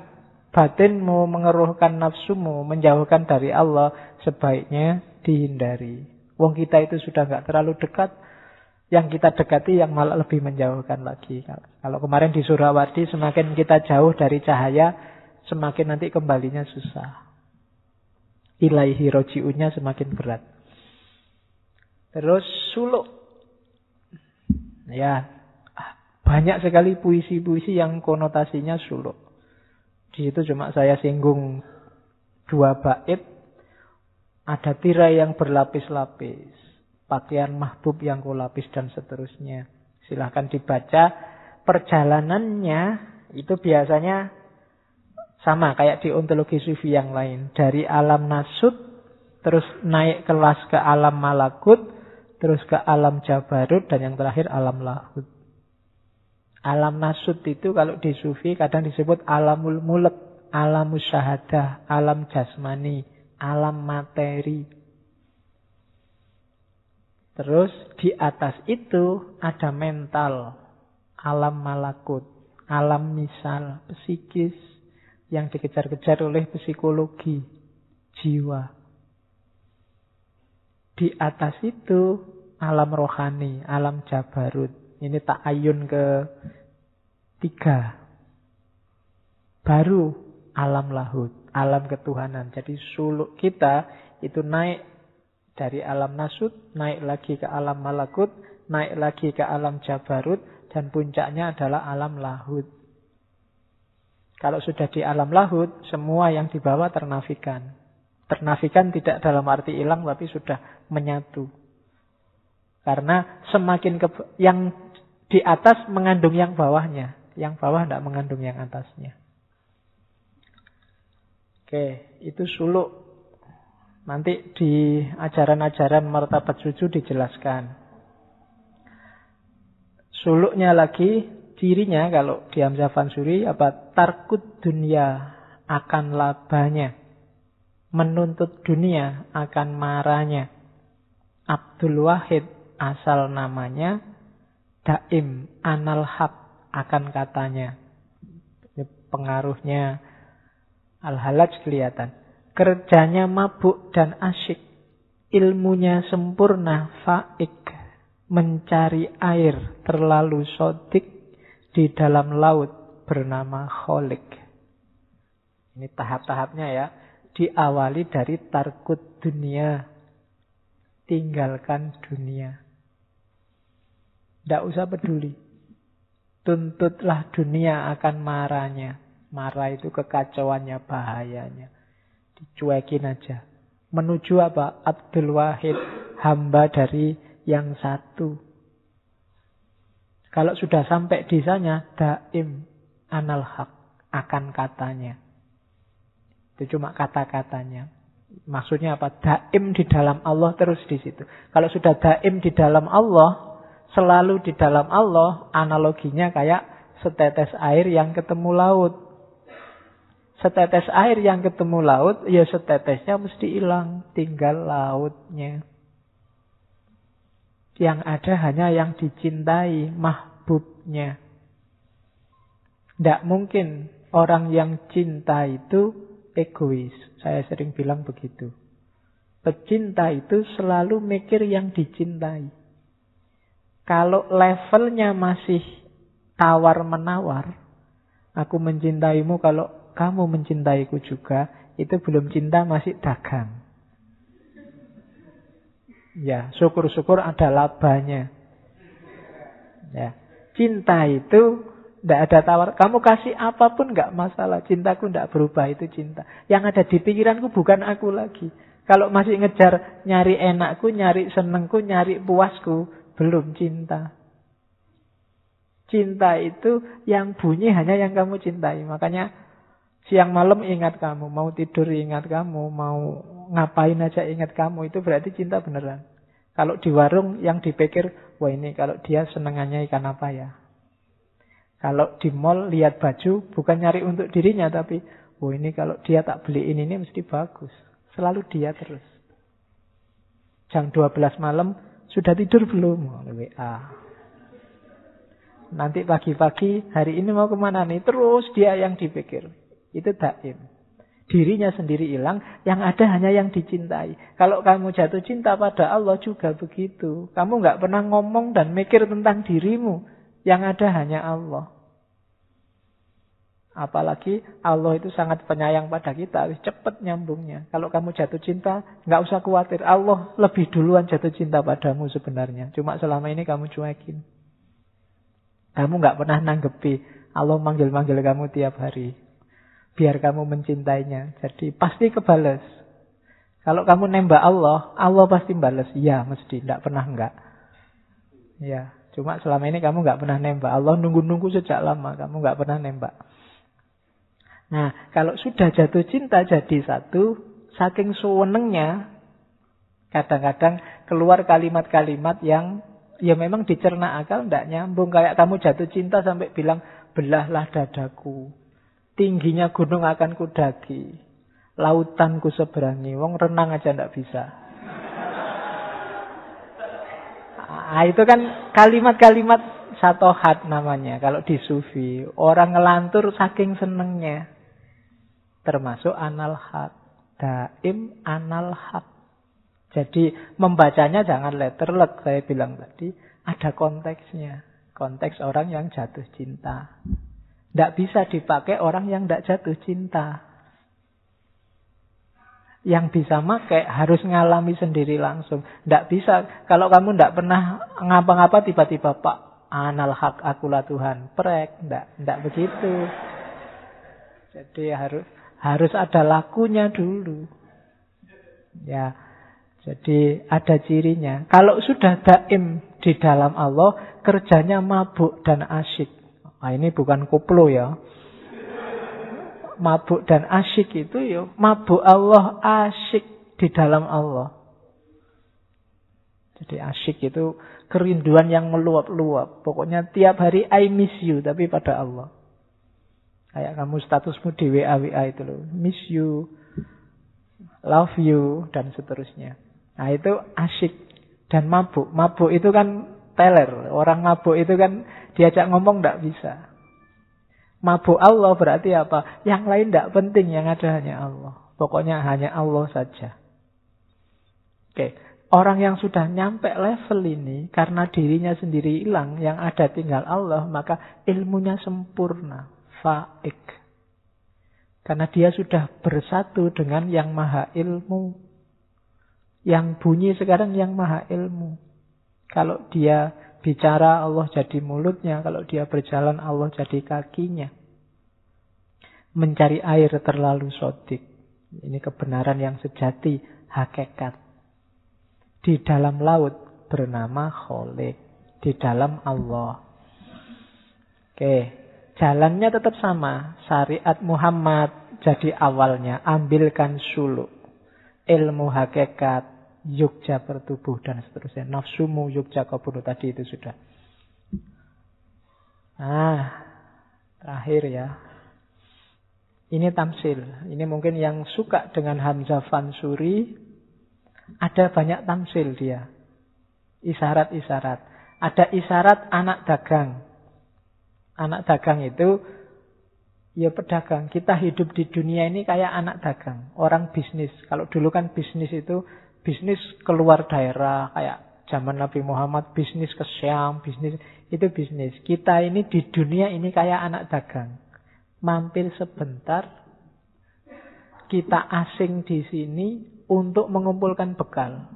batinmu, mengeruhkan nafsumu, menjauhkan dari Allah, sebaiknya dihindari. Wong kita itu sudah nggak terlalu dekat, yang kita dekati yang malah lebih menjauhkan lagi. Kalau kemarin di Surawadi, semakin kita jauh dari cahaya, semakin nanti kembalinya susah. Ilaihi roji'unya semakin berat. Terus suluk. Ya, banyak sekali puisi-puisi yang konotasinya suluk. Di situ cuma saya singgung dua bait. Ada tirai yang berlapis-lapis. Pakaian mahbub yang kulapis dan seterusnya. Silahkan dibaca. Perjalanannya itu biasanya sama kayak di ontologi sufi yang lain. Dari alam nasut, terus naik kelas ke alam malakut, terus ke alam jabarut, dan yang terakhir alam lahut. Alam nasut itu kalau di sufi kadang disebut alamul mulek, alam syahadah, alam jasmani, alam materi. Terus di atas itu ada mental, alam malakut, alam misal, psikis yang dikejar-kejar oleh psikologi, jiwa. Di atas itu alam rohani, alam jabarut. Ini tak ayun ke tiga. Baru alam lahut, alam ketuhanan. Jadi suluk kita itu naik dari alam nasut, naik lagi ke alam malakut, naik lagi ke alam jabarut, dan puncaknya adalah alam lahut. Kalau sudah di alam lahut, semua yang dibawa ternafikan. Ternafikan tidak dalam arti hilang, tapi sudah menyatu. Karena semakin ke, yang di atas mengandung yang bawahnya. Yang bawah tidak mengandung yang atasnya. Oke, itu suluk. Nanti di ajaran-ajaran martabat suju dijelaskan. Suluknya lagi, cirinya kalau di Hamzah Fansuri apa? Tarkut dunia akan labanya. Menuntut dunia akan marahnya. Abdul Wahid asal namanya daim anal hak akan katanya. Pengaruhnya al-halaj kelihatan. Kerjanya mabuk dan asyik. Ilmunya sempurna faik. Mencari air terlalu sodik di dalam laut bernama kholik. Ini tahap-tahapnya ya. Diawali dari tarkut dunia. Tinggalkan dunia. Tidak usah peduli. Tuntutlah dunia akan marahnya. Marah itu kekacauannya, bahayanya. Dicuekin aja. Menuju apa? Abdul Wahid, hamba dari yang satu. Kalau sudah sampai di sana, daim anal hak akan katanya. Itu cuma kata-katanya. Maksudnya apa? Daim di dalam Allah terus di situ. Kalau sudah daim di dalam Allah, selalu di dalam Allah analoginya kayak setetes air yang ketemu laut. Setetes air yang ketemu laut, ya setetesnya mesti hilang, tinggal lautnya. Yang ada hanya yang dicintai, mahbubnya. Tidak mungkin orang yang cinta itu egois. Saya sering bilang begitu. Pecinta itu selalu mikir yang dicintai. Kalau levelnya masih tawar-menawar, aku mencintaimu kalau kamu mencintaiku juga, itu belum cinta masih dagang. Ya, syukur-syukur ada labanya. Ya, cinta itu tidak ada tawar. Kamu kasih apa pun nggak masalah. Cintaku tidak berubah itu cinta. Yang ada di pikiranku bukan aku lagi. Kalau masih ngejar nyari enakku, nyari senengku, nyari puasku, belum cinta. Cinta itu yang bunyi hanya yang kamu cintai. Makanya siang malam ingat kamu, mau tidur ingat kamu, mau ngapain aja ingat kamu. Itu berarti cinta beneran. Kalau di warung yang dipikir, wah ini kalau dia senengannya ikan apa ya? Kalau di mall lihat baju bukan nyari untuk dirinya tapi oh ini kalau dia tak beliin ini mesti bagus. Selalu dia terus. Jam 12 malam sudah tidur belum? WA. Nanti pagi-pagi hari ini mau ke mana nih? Terus dia yang dipikir. Itu daim. Dirinya sendiri hilang, yang ada hanya yang dicintai. Kalau kamu jatuh cinta pada Allah juga begitu. Kamu nggak pernah ngomong dan mikir tentang dirimu. Yang ada hanya Allah. Apalagi Allah itu sangat penyayang pada kita, cepat nyambungnya. Kalau kamu jatuh cinta, nggak usah khawatir. Allah lebih duluan jatuh cinta padamu sebenarnya. Cuma selama ini kamu cuekin. Kamu nggak pernah nanggepi. Allah manggil-manggil kamu tiap hari. Biar kamu mencintainya. Jadi pasti kebales. Kalau kamu nembak Allah, Allah pasti balas. Ya, mesti. Nggak pernah enggak. Ya, Cuma selama ini kamu nggak pernah nembak. Allah nunggu-nunggu sejak lama. Kamu nggak pernah nembak. Nah, kalau sudah jatuh cinta jadi satu, saking suwenengnya, kadang-kadang keluar kalimat-kalimat yang ya memang dicerna akal tidak nyambung. Kayak kamu jatuh cinta sampai bilang, belahlah dadaku. Tingginya gunung akan kudaki. Lautan ku seberangi. Wong renang aja ndak bisa. Nah, itu kan kalimat-kalimat satohat namanya kalau di sufi. Orang ngelantur saking senengnya. Termasuk anal hak. Daim anal hak. Jadi membacanya jangan letterlek saya bilang tadi. Ada konteksnya. Konteks orang yang jatuh cinta. Tidak bisa dipakai orang yang tidak jatuh cinta yang bisa make harus ngalami sendiri langsung. Tidak bisa. Kalau kamu tidak pernah ngapa-ngapa tiba-tiba Pak anal hak akulah Tuhan. Prek. Tidak. Tidak begitu. Jadi harus harus ada lakunya dulu. Ya. Jadi ada cirinya. Kalau sudah daim di dalam Allah, kerjanya mabuk dan asyik. Nah, ini bukan koplo ya mabuk dan asyik itu ya mabuk Allah asyik di dalam Allah. Jadi asyik itu kerinduan yang meluap-luap. Pokoknya tiap hari I miss you tapi pada Allah. Kayak kamu statusmu di WA WA itu loh. Miss you, love you dan seterusnya. Nah itu asyik dan mabuk. Mabuk itu kan teler. Orang mabuk itu kan diajak ngomong tidak bisa. Mabuk Allah berarti apa? Yang lain tidak penting, yang ada hanya Allah. Pokoknya hanya Allah saja. Oke, orang yang sudah nyampe level ini karena dirinya sendiri hilang, yang ada tinggal Allah, maka ilmunya sempurna, faik. Karena dia sudah bersatu dengan yang maha ilmu. Yang bunyi sekarang yang maha ilmu. Kalau dia bicara Allah jadi mulutnya, kalau dia berjalan Allah jadi kakinya. Mencari air terlalu sodik. Ini kebenaran yang sejati, hakikat. Di dalam laut bernama Kholik. Di dalam Allah. Oke, jalannya tetap sama. Syariat Muhammad jadi awalnya. Ambilkan suluk. Ilmu hakikat, Yogja bertubuh dan seterusnya. Nafsumu Yogja bunuh tadi itu sudah. Nah, terakhir ya. Ini tamsil. Ini mungkin yang suka dengan Hamzah Fansuri. Ada banyak tamsil dia. Isyarat-isyarat. Ada isyarat anak dagang. Anak dagang itu ya pedagang. Kita hidup di dunia ini kayak anak dagang. Orang bisnis. Kalau dulu kan bisnis itu bisnis keluar daerah kayak zaman Nabi Muhammad bisnis ke Syam, bisnis itu bisnis. Kita ini di dunia ini kayak anak dagang. Mampir sebentar, kita asing di sini untuk mengumpulkan bekal.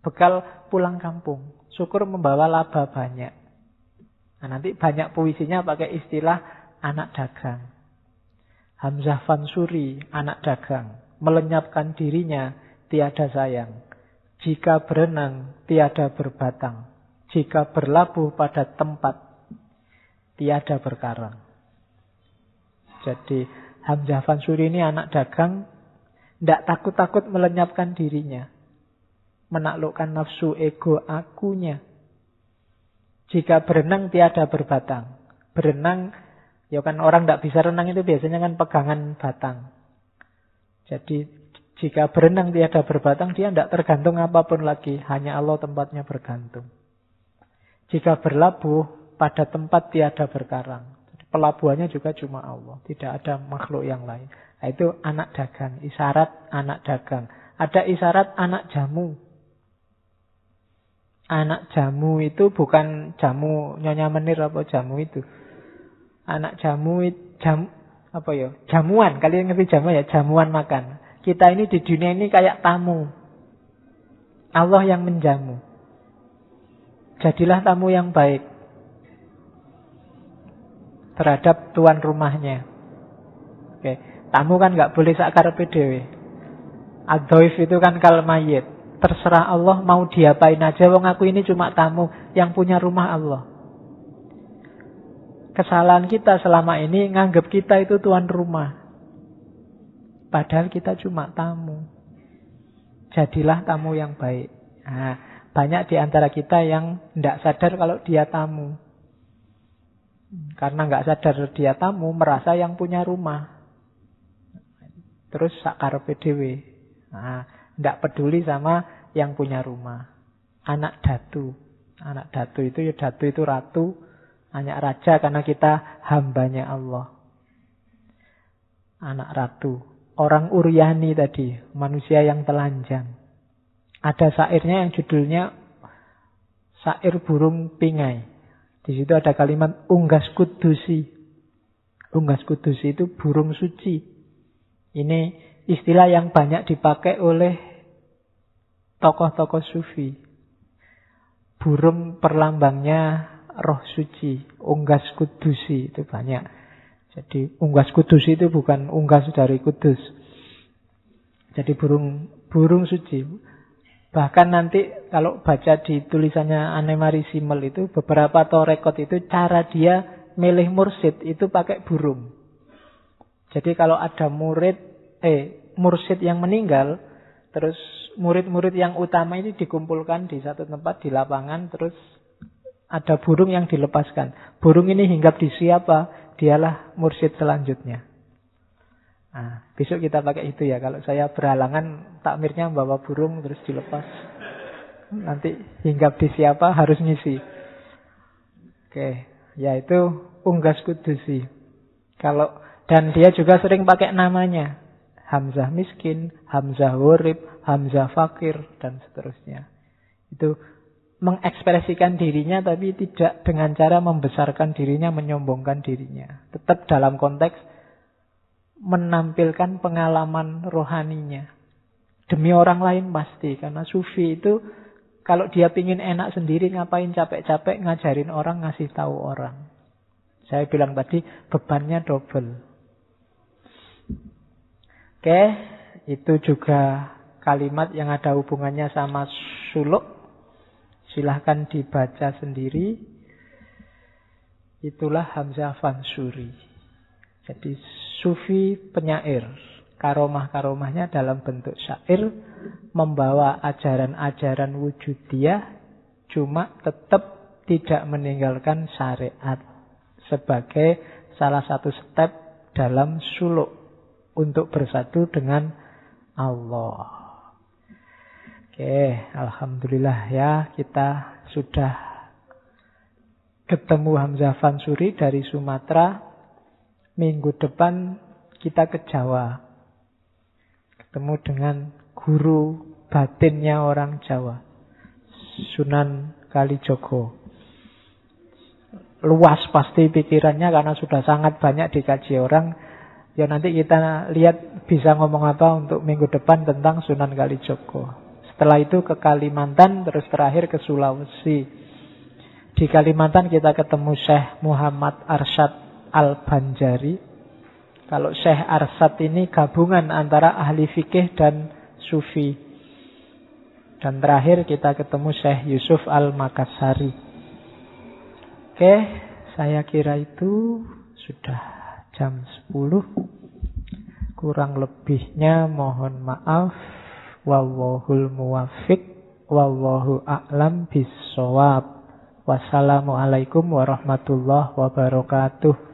Bekal pulang kampung. Syukur membawa laba banyak. Nah, nanti banyak puisinya pakai istilah anak dagang. Hamzah Fansuri, anak dagang, melenyapkan dirinya, tiada sayang. Jika berenang, tiada berbatang. Jika berlabuh pada tempat, tiada berkarang. Jadi Hamzah Fansuri ini anak dagang, tidak takut-takut melenyapkan dirinya. Menaklukkan nafsu ego akunya. Jika berenang tiada berbatang. Berenang, ya kan orang tidak bisa renang itu biasanya kan pegangan batang. Jadi jika berenang tiada berbatang, dia tidak tergantung apa pun lagi. Hanya Allah tempatnya bergantung. Jika berlabuh, pada tempat tiada berkarang. Pelabuhannya juga cuma Allah. Tidak ada makhluk yang lain. Nah, itu anak dagang. Isyarat anak dagang. Ada isyarat anak jamu. Anak jamu itu bukan jamu nyonya menir apa jamu itu. Anak jamu jam apa ya? Jamuan. Kalian ngerti jamu ya? Jamuan makan. Kita ini di dunia ini kayak tamu. Allah yang menjamu. Jadilah tamu yang baik terhadap tuan rumahnya. Oke, tamu kan nggak boleh sakar PDW. Adoif itu kan kal mayit. Terserah Allah mau diapain aja. Wong aku ini cuma tamu yang punya rumah Allah. Kesalahan kita selama ini nganggap kita itu tuan rumah. Padahal kita cuma tamu. Jadilah tamu yang baik. Nah, banyak di antara kita yang tidak sadar kalau dia tamu. Karena nggak sadar dia tamu, merasa yang punya rumah. Terus sakar PDW. Nah, peduli sama yang punya rumah. Anak datu. Anak datu itu ya datu itu ratu. Anak raja karena kita hambanya Allah. Anak ratu. Orang Uryani tadi. Manusia yang telanjang. Ada sairnya yang judulnya Sair Burung Pingai. Di situ ada kalimat unggas kudusi. Unggas kudusi itu burung suci. Ini istilah yang banyak dipakai oleh tokoh-tokoh sufi. Burung perlambangnya roh suci. Unggas kudusi itu banyak. Jadi unggas kudusi itu bukan unggas dari kudus. Jadi burung burung suci. Bahkan nanti kalau baca di tulisannya Anemari Simel itu beberapa torekot itu cara dia milih mursid itu pakai burung. Jadi kalau ada murid eh mursid yang meninggal terus murid-murid yang utama ini dikumpulkan di satu tempat di lapangan terus ada burung yang dilepaskan. Burung ini hinggap di siapa? Dialah mursid selanjutnya. Nah, besok kita pakai itu ya. Kalau saya berhalangan takmirnya bawa burung terus dilepas. Nanti hinggap di siapa harus ngisi. Oke, ya itu unggas kudusi. Kalau dan dia juga sering pakai namanya. Hamzah miskin, Hamzah worib, Hamzah fakir, dan seterusnya. Itu mengekspresikan dirinya tapi tidak dengan cara membesarkan dirinya, menyombongkan dirinya. Tetap dalam konteks menampilkan pengalaman rohaninya. Demi orang lain pasti. Karena sufi itu kalau dia pingin enak sendiri ngapain capek-capek ngajarin orang, ngasih tahu orang. Saya bilang tadi bebannya double. Oke, itu juga kalimat yang ada hubungannya sama suluk. Silahkan dibaca sendiri. Itulah Hamzah Fansuri. Jadi sufi penyair. Karomah-karomahnya dalam bentuk syair membawa ajaran-ajaran wujudiyah cuma tetap tidak meninggalkan syariat sebagai salah satu step dalam suluk untuk bersatu dengan Allah. Oke, alhamdulillah ya kita sudah ketemu Hamzah Fansuri dari Sumatera minggu depan kita ke Jawa. Ketemu dengan guru batinnya orang Jawa. Sunan Kalijogo. Luas pasti pikirannya karena sudah sangat banyak dikaji orang. Ya nanti kita lihat bisa ngomong apa untuk minggu depan tentang Sunan Kalijogo. Setelah itu ke Kalimantan, terus terakhir ke Sulawesi. Di Kalimantan kita ketemu Syekh Muhammad Arsyad Al-Banjari. Kalau Syekh Arsyad ini gabungan antara ahli fikih dan sufi. Dan terakhir kita ketemu Syekh Yusuf Al-Makassari. Oke, saya kira itu sudah jam 10. Kurang lebihnya mohon maaf. Wallahul muwafiq. Wallahu a'lam bisawab. Wassalamualaikum warahmatullahi wabarakatuh.